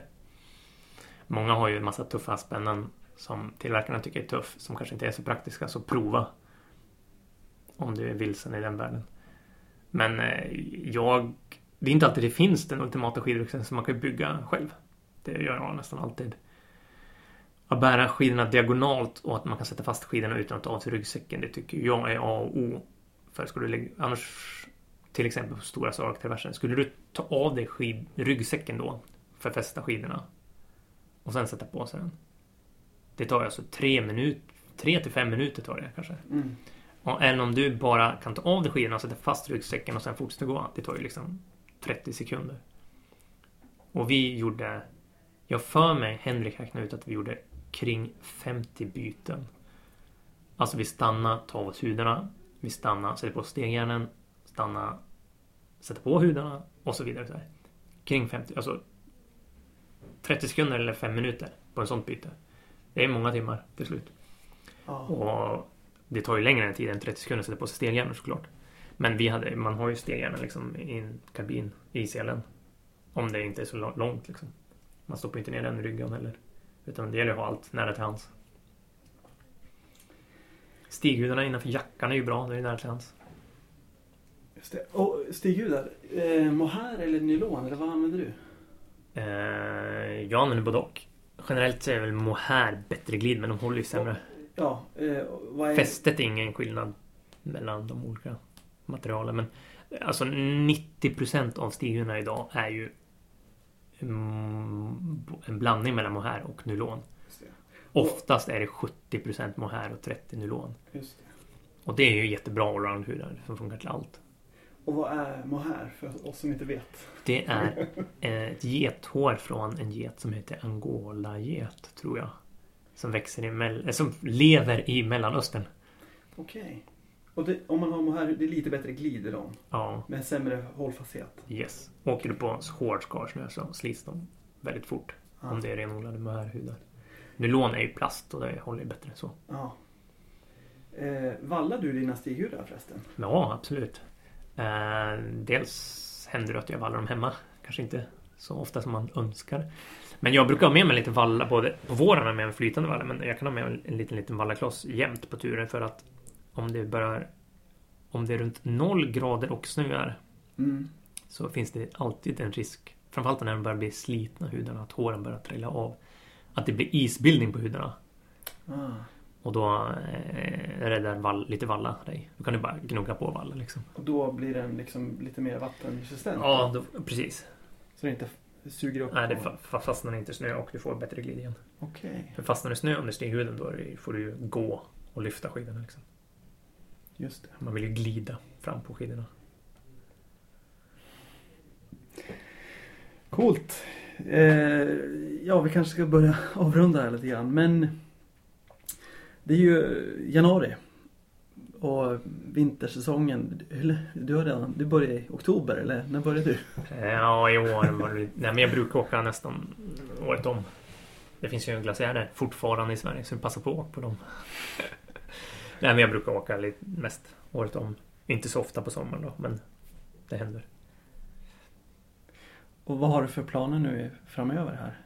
Många har ju en massa tuffa spännen som tillverkarna tycker är tuff. Som kanske inte är så praktiska. Så prova. Om du är vilsen i den världen. Men eh, jag... Det är inte alltid det finns den ultimata skidryggsäcken som man kan bygga själv. Det gör jag nästan alltid. Att bära skidorna diagonalt och att man kan sätta fast skidorna utan att ta av sig ryggsäcken. Det tycker jag är A och O. För skulle du lägga, annars till exempel på stora Sark-traversen. Skulle du ta av dig skid, ryggsäcken då för att fästa skidorna och sen sätta på sig den. Det tar alltså tre minuter, tre till fem minuter tar det kanske. Mm. Och, eller om du bara kan ta av dig skidorna och sätta fast ryggsäcken och sen fortsätta gå. Det tar ju liksom 30 sekunder. Och vi gjorde, jag för mig, Henrik räknade ut att vi gjorde kring 50 byten. Alltså vi stannar, tar av oss hudarna, vi stannar, sätter på stegjärnen, stanna, sätta på hudarna och så vidare. Så här. Kring 50, alltså 30 sekunder eller 5 minuter på en sånt byte. Det är många timmar till slut. Ja. Och det tar ju längre tid än 30 sekunder att sätta på sig steghjärnor såklart. Men vi hade, man har ju steghjärnor liksom i en kabin i selen. Om det inte är så lång- långt liksom. Man stoppar inte ner den i ryggen heller. Utan det gäller att ha allt nära till hands. Stighudarna innanför jackan är ju bra, det är nära till hands. Just det. Och stighudar, eh, mohair eller nylon, eller vad använder du? Eh, jag använder både och. Generellt så är väl mohair bättre glid, men de håller ju sämre. Ja, eh, är... Fästet är ingen skillnad mellan de olika materialen. Men alltså 90% av stighudarna idag är ju mm, en blandning mellan mohair och nylon. Oftast är det 70% mohair och 30 nylon. Just det. Och det är ju jättebra allround-hudar som funkar till allt. Och vad är mohair för oss som inte vet? Det är (laughs) ett gethår från en get som heter Angola-get, tror jag. Som växer i mell- eh, som lever i Mellanöstern. Okej. Och det, om man har mohair, det är lite bättre glid i dem. Ja, Med sämre hållfasthet. yes. Åker du på hård skarsnö så slits de väldigt fort. Ja. Om det är renodlade mohairhudar. Nylon är ju plast och det håller bättre så. Ja. Eh, vallar du dina stighudar förresten? Ja, absolut. Eh, dels händer det att jag vallar dem hemma. Kanske inte så ofta som man önskar. Men jag brukar ha med mig lite valla både på våren har jag med mig flytande valla men jag kan ha med mig en liten, liten vallakloss jämt på turen för att om det börjar om det är runt noll grader och snöar Mm. så finns det alltid en risk framförallt när de börjar bli slitna hudarna att håren börjar trilla av att det blir isbildning på hudarna Ah. och då eh, räddar vall, lite valla dig. Då kan du bara gnugga på valla liksom. Och då blir den liksom lite mer vattenresistent? Ja, då, precis. Så det inte suger upp? Nej, det fa- fa- fastnar inte i snö och du får bättre glid igen. Okej, För fastnar det snö under stighuden då får du ju gå och lyfta skidorna. Liksom. just det. Man vill ju glida fram på skidorna. Coolt. Eh, ja, vi kanske ska börja (laughs) avrunda här lite grann. Men det är ju januari. Och vintersäsongen, du har redan, du börjar i oktober eller när började du? Ja, i år var det... Nej, men jag brukar åka nästan året om. Det finns ju glaciärer fortfarande i Sverige så passa på att åka på dem. (laughs) Nej, men jag brukar åka lite mest året om. Inte så ofta på sommaren då, men det händer. Och vad har du för planer nu framöver här?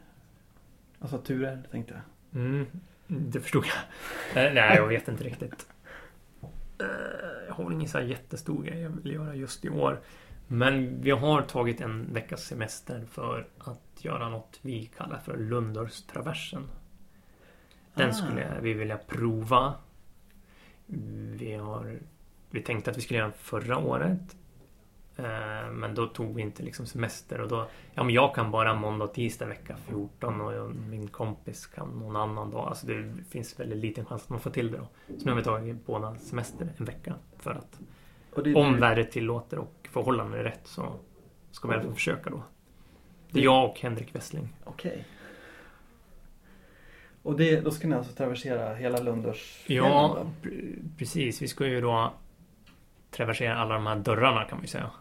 Alltså turer tänkte jag. Mm, det förstod jag. Eh, Nej, jag vet inte riktigt. Eh, Jag har ingen så här jättestor grej jag vill göra just i år. Men vi har tagit en veckas semester för att göra något vi kallar för Lundorstraversen. Den Ah. skulle vi vilja prova. Vi har Vi tänkte att vi skulle göra den förra året. Eh, Men då tog vi inte liksom semester och då Ja men jag kan bara måndag och tisdag vecka 14 och jag, min kompis kan någon annan dag. Alltså det finns väldigt liten chans att man får till det då. Så nu har vi tagit båda semester en vecka för att det, om vädret tillåter och förhållandena är rätt så ska vi i alla fall försöka då. Det är jag och Henrik Wessling. Okej. Och det, då ska ni alltså traversera hela Lundors Ja, pre- precis. Vi ska ju då traversera alla de här dörrarna kan vi säga.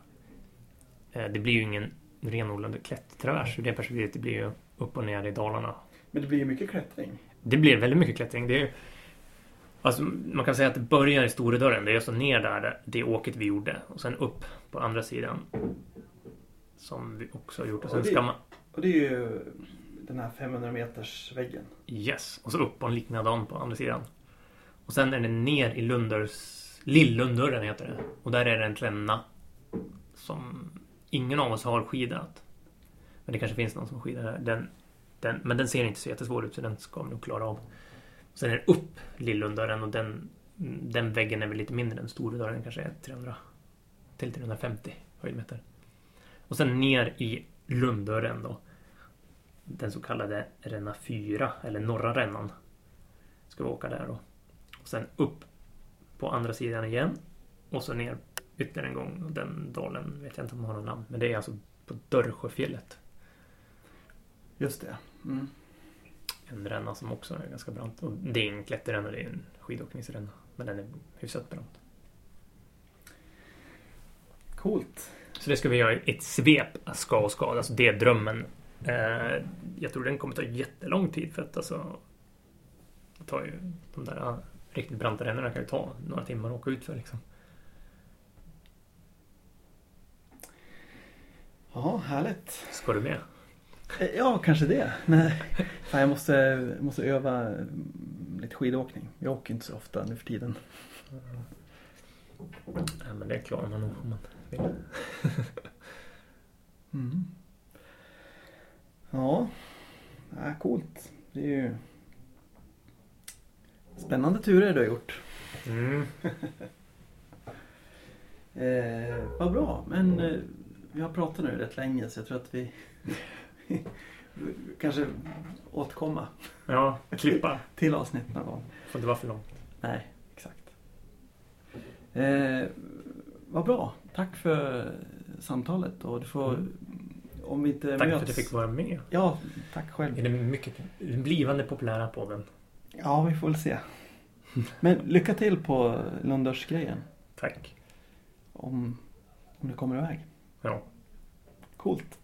Eh, Det blir ju ingen renodlad klättertravers ur det perspektivet. Det blir ju upp och ner i Dalarna. Men det blir ju mycket klättring. Det blir väldigt mycket klättring. Det är alltså, man kan säga att det börjar i stora dörren. Det är alltså ner där, det åket vi gjorde. Och sen upp på andra sidan. Som vi också har gjort. Och sen Och det- ska man... Och det är ju den här 500 meters väggen. Yes. Och så upp på en likadan på andra sidan. Och sen är det ner i Lunders... Lillundörren heter det. Och där är det en klänna. Som ingen av oss har skidat. Men det kanske finns någon som skidar här. där. Den, den, men den ser inte så jättesvår ut så den ska vi nog klara av. Sen är det upp Lillundaren och den, den väggen är väl lite mindre än Storudaren. Kanske är 300 till 350 höjdmeter. Och sen ner i Lunddörren då den så kallade Ränna 4, eller Norra Rännan. Ska vi åka där då. Och sen upp på andra sidan igen. Och så ner ytterligare en gång. Och den dalen vet jag inte om den har något namn. Men det är alltså på Dörrsjöfjället. Just det. Mm. En ränna som också är ganska brant. Och det är ingen klätterränna, det är en skidåkningsränna. Men den är hyfsat brant. Coolt. Så det ska vi göra i ett svep, ska och ska. Alltså det är drömmen Eh, jag tror den kommer ta jättelång tid för att alltså det tar ju de där riktigt branta rännorna kan ju ta några timmar att åka ut för liksom. Ja, härligt. Ska du med? Eh, Ja, kanske det. Nej, (laughs) fan, jag måste, måste öva mm, lite skidåkning. Jag åker inte så ofta nu för tiden. Nej, men det klarar man nog om man vill. (laughs) Mm. Ja, ja, coolt. Det är ju spännande turer du har gjort. Mm. (laughs) Eh, vad bra, men eh, vi har pratat nu rätt länge så jag tror att vi (laughs) kanske återkomma Ja, klippa. till avsnitt någon gång. Får inte vara för långt. Nej, exakt. Eh, vad bra. Tack för samtalet och du får Mm. om vi inte Tack möts. för att du fick vara med Ja, tack själv. den mycket den blivande populära podden. Ja, vi får väl se. Men lycka till på Lundarsgrejen Tack. om, om det kommer iväg. Ja. Coolt.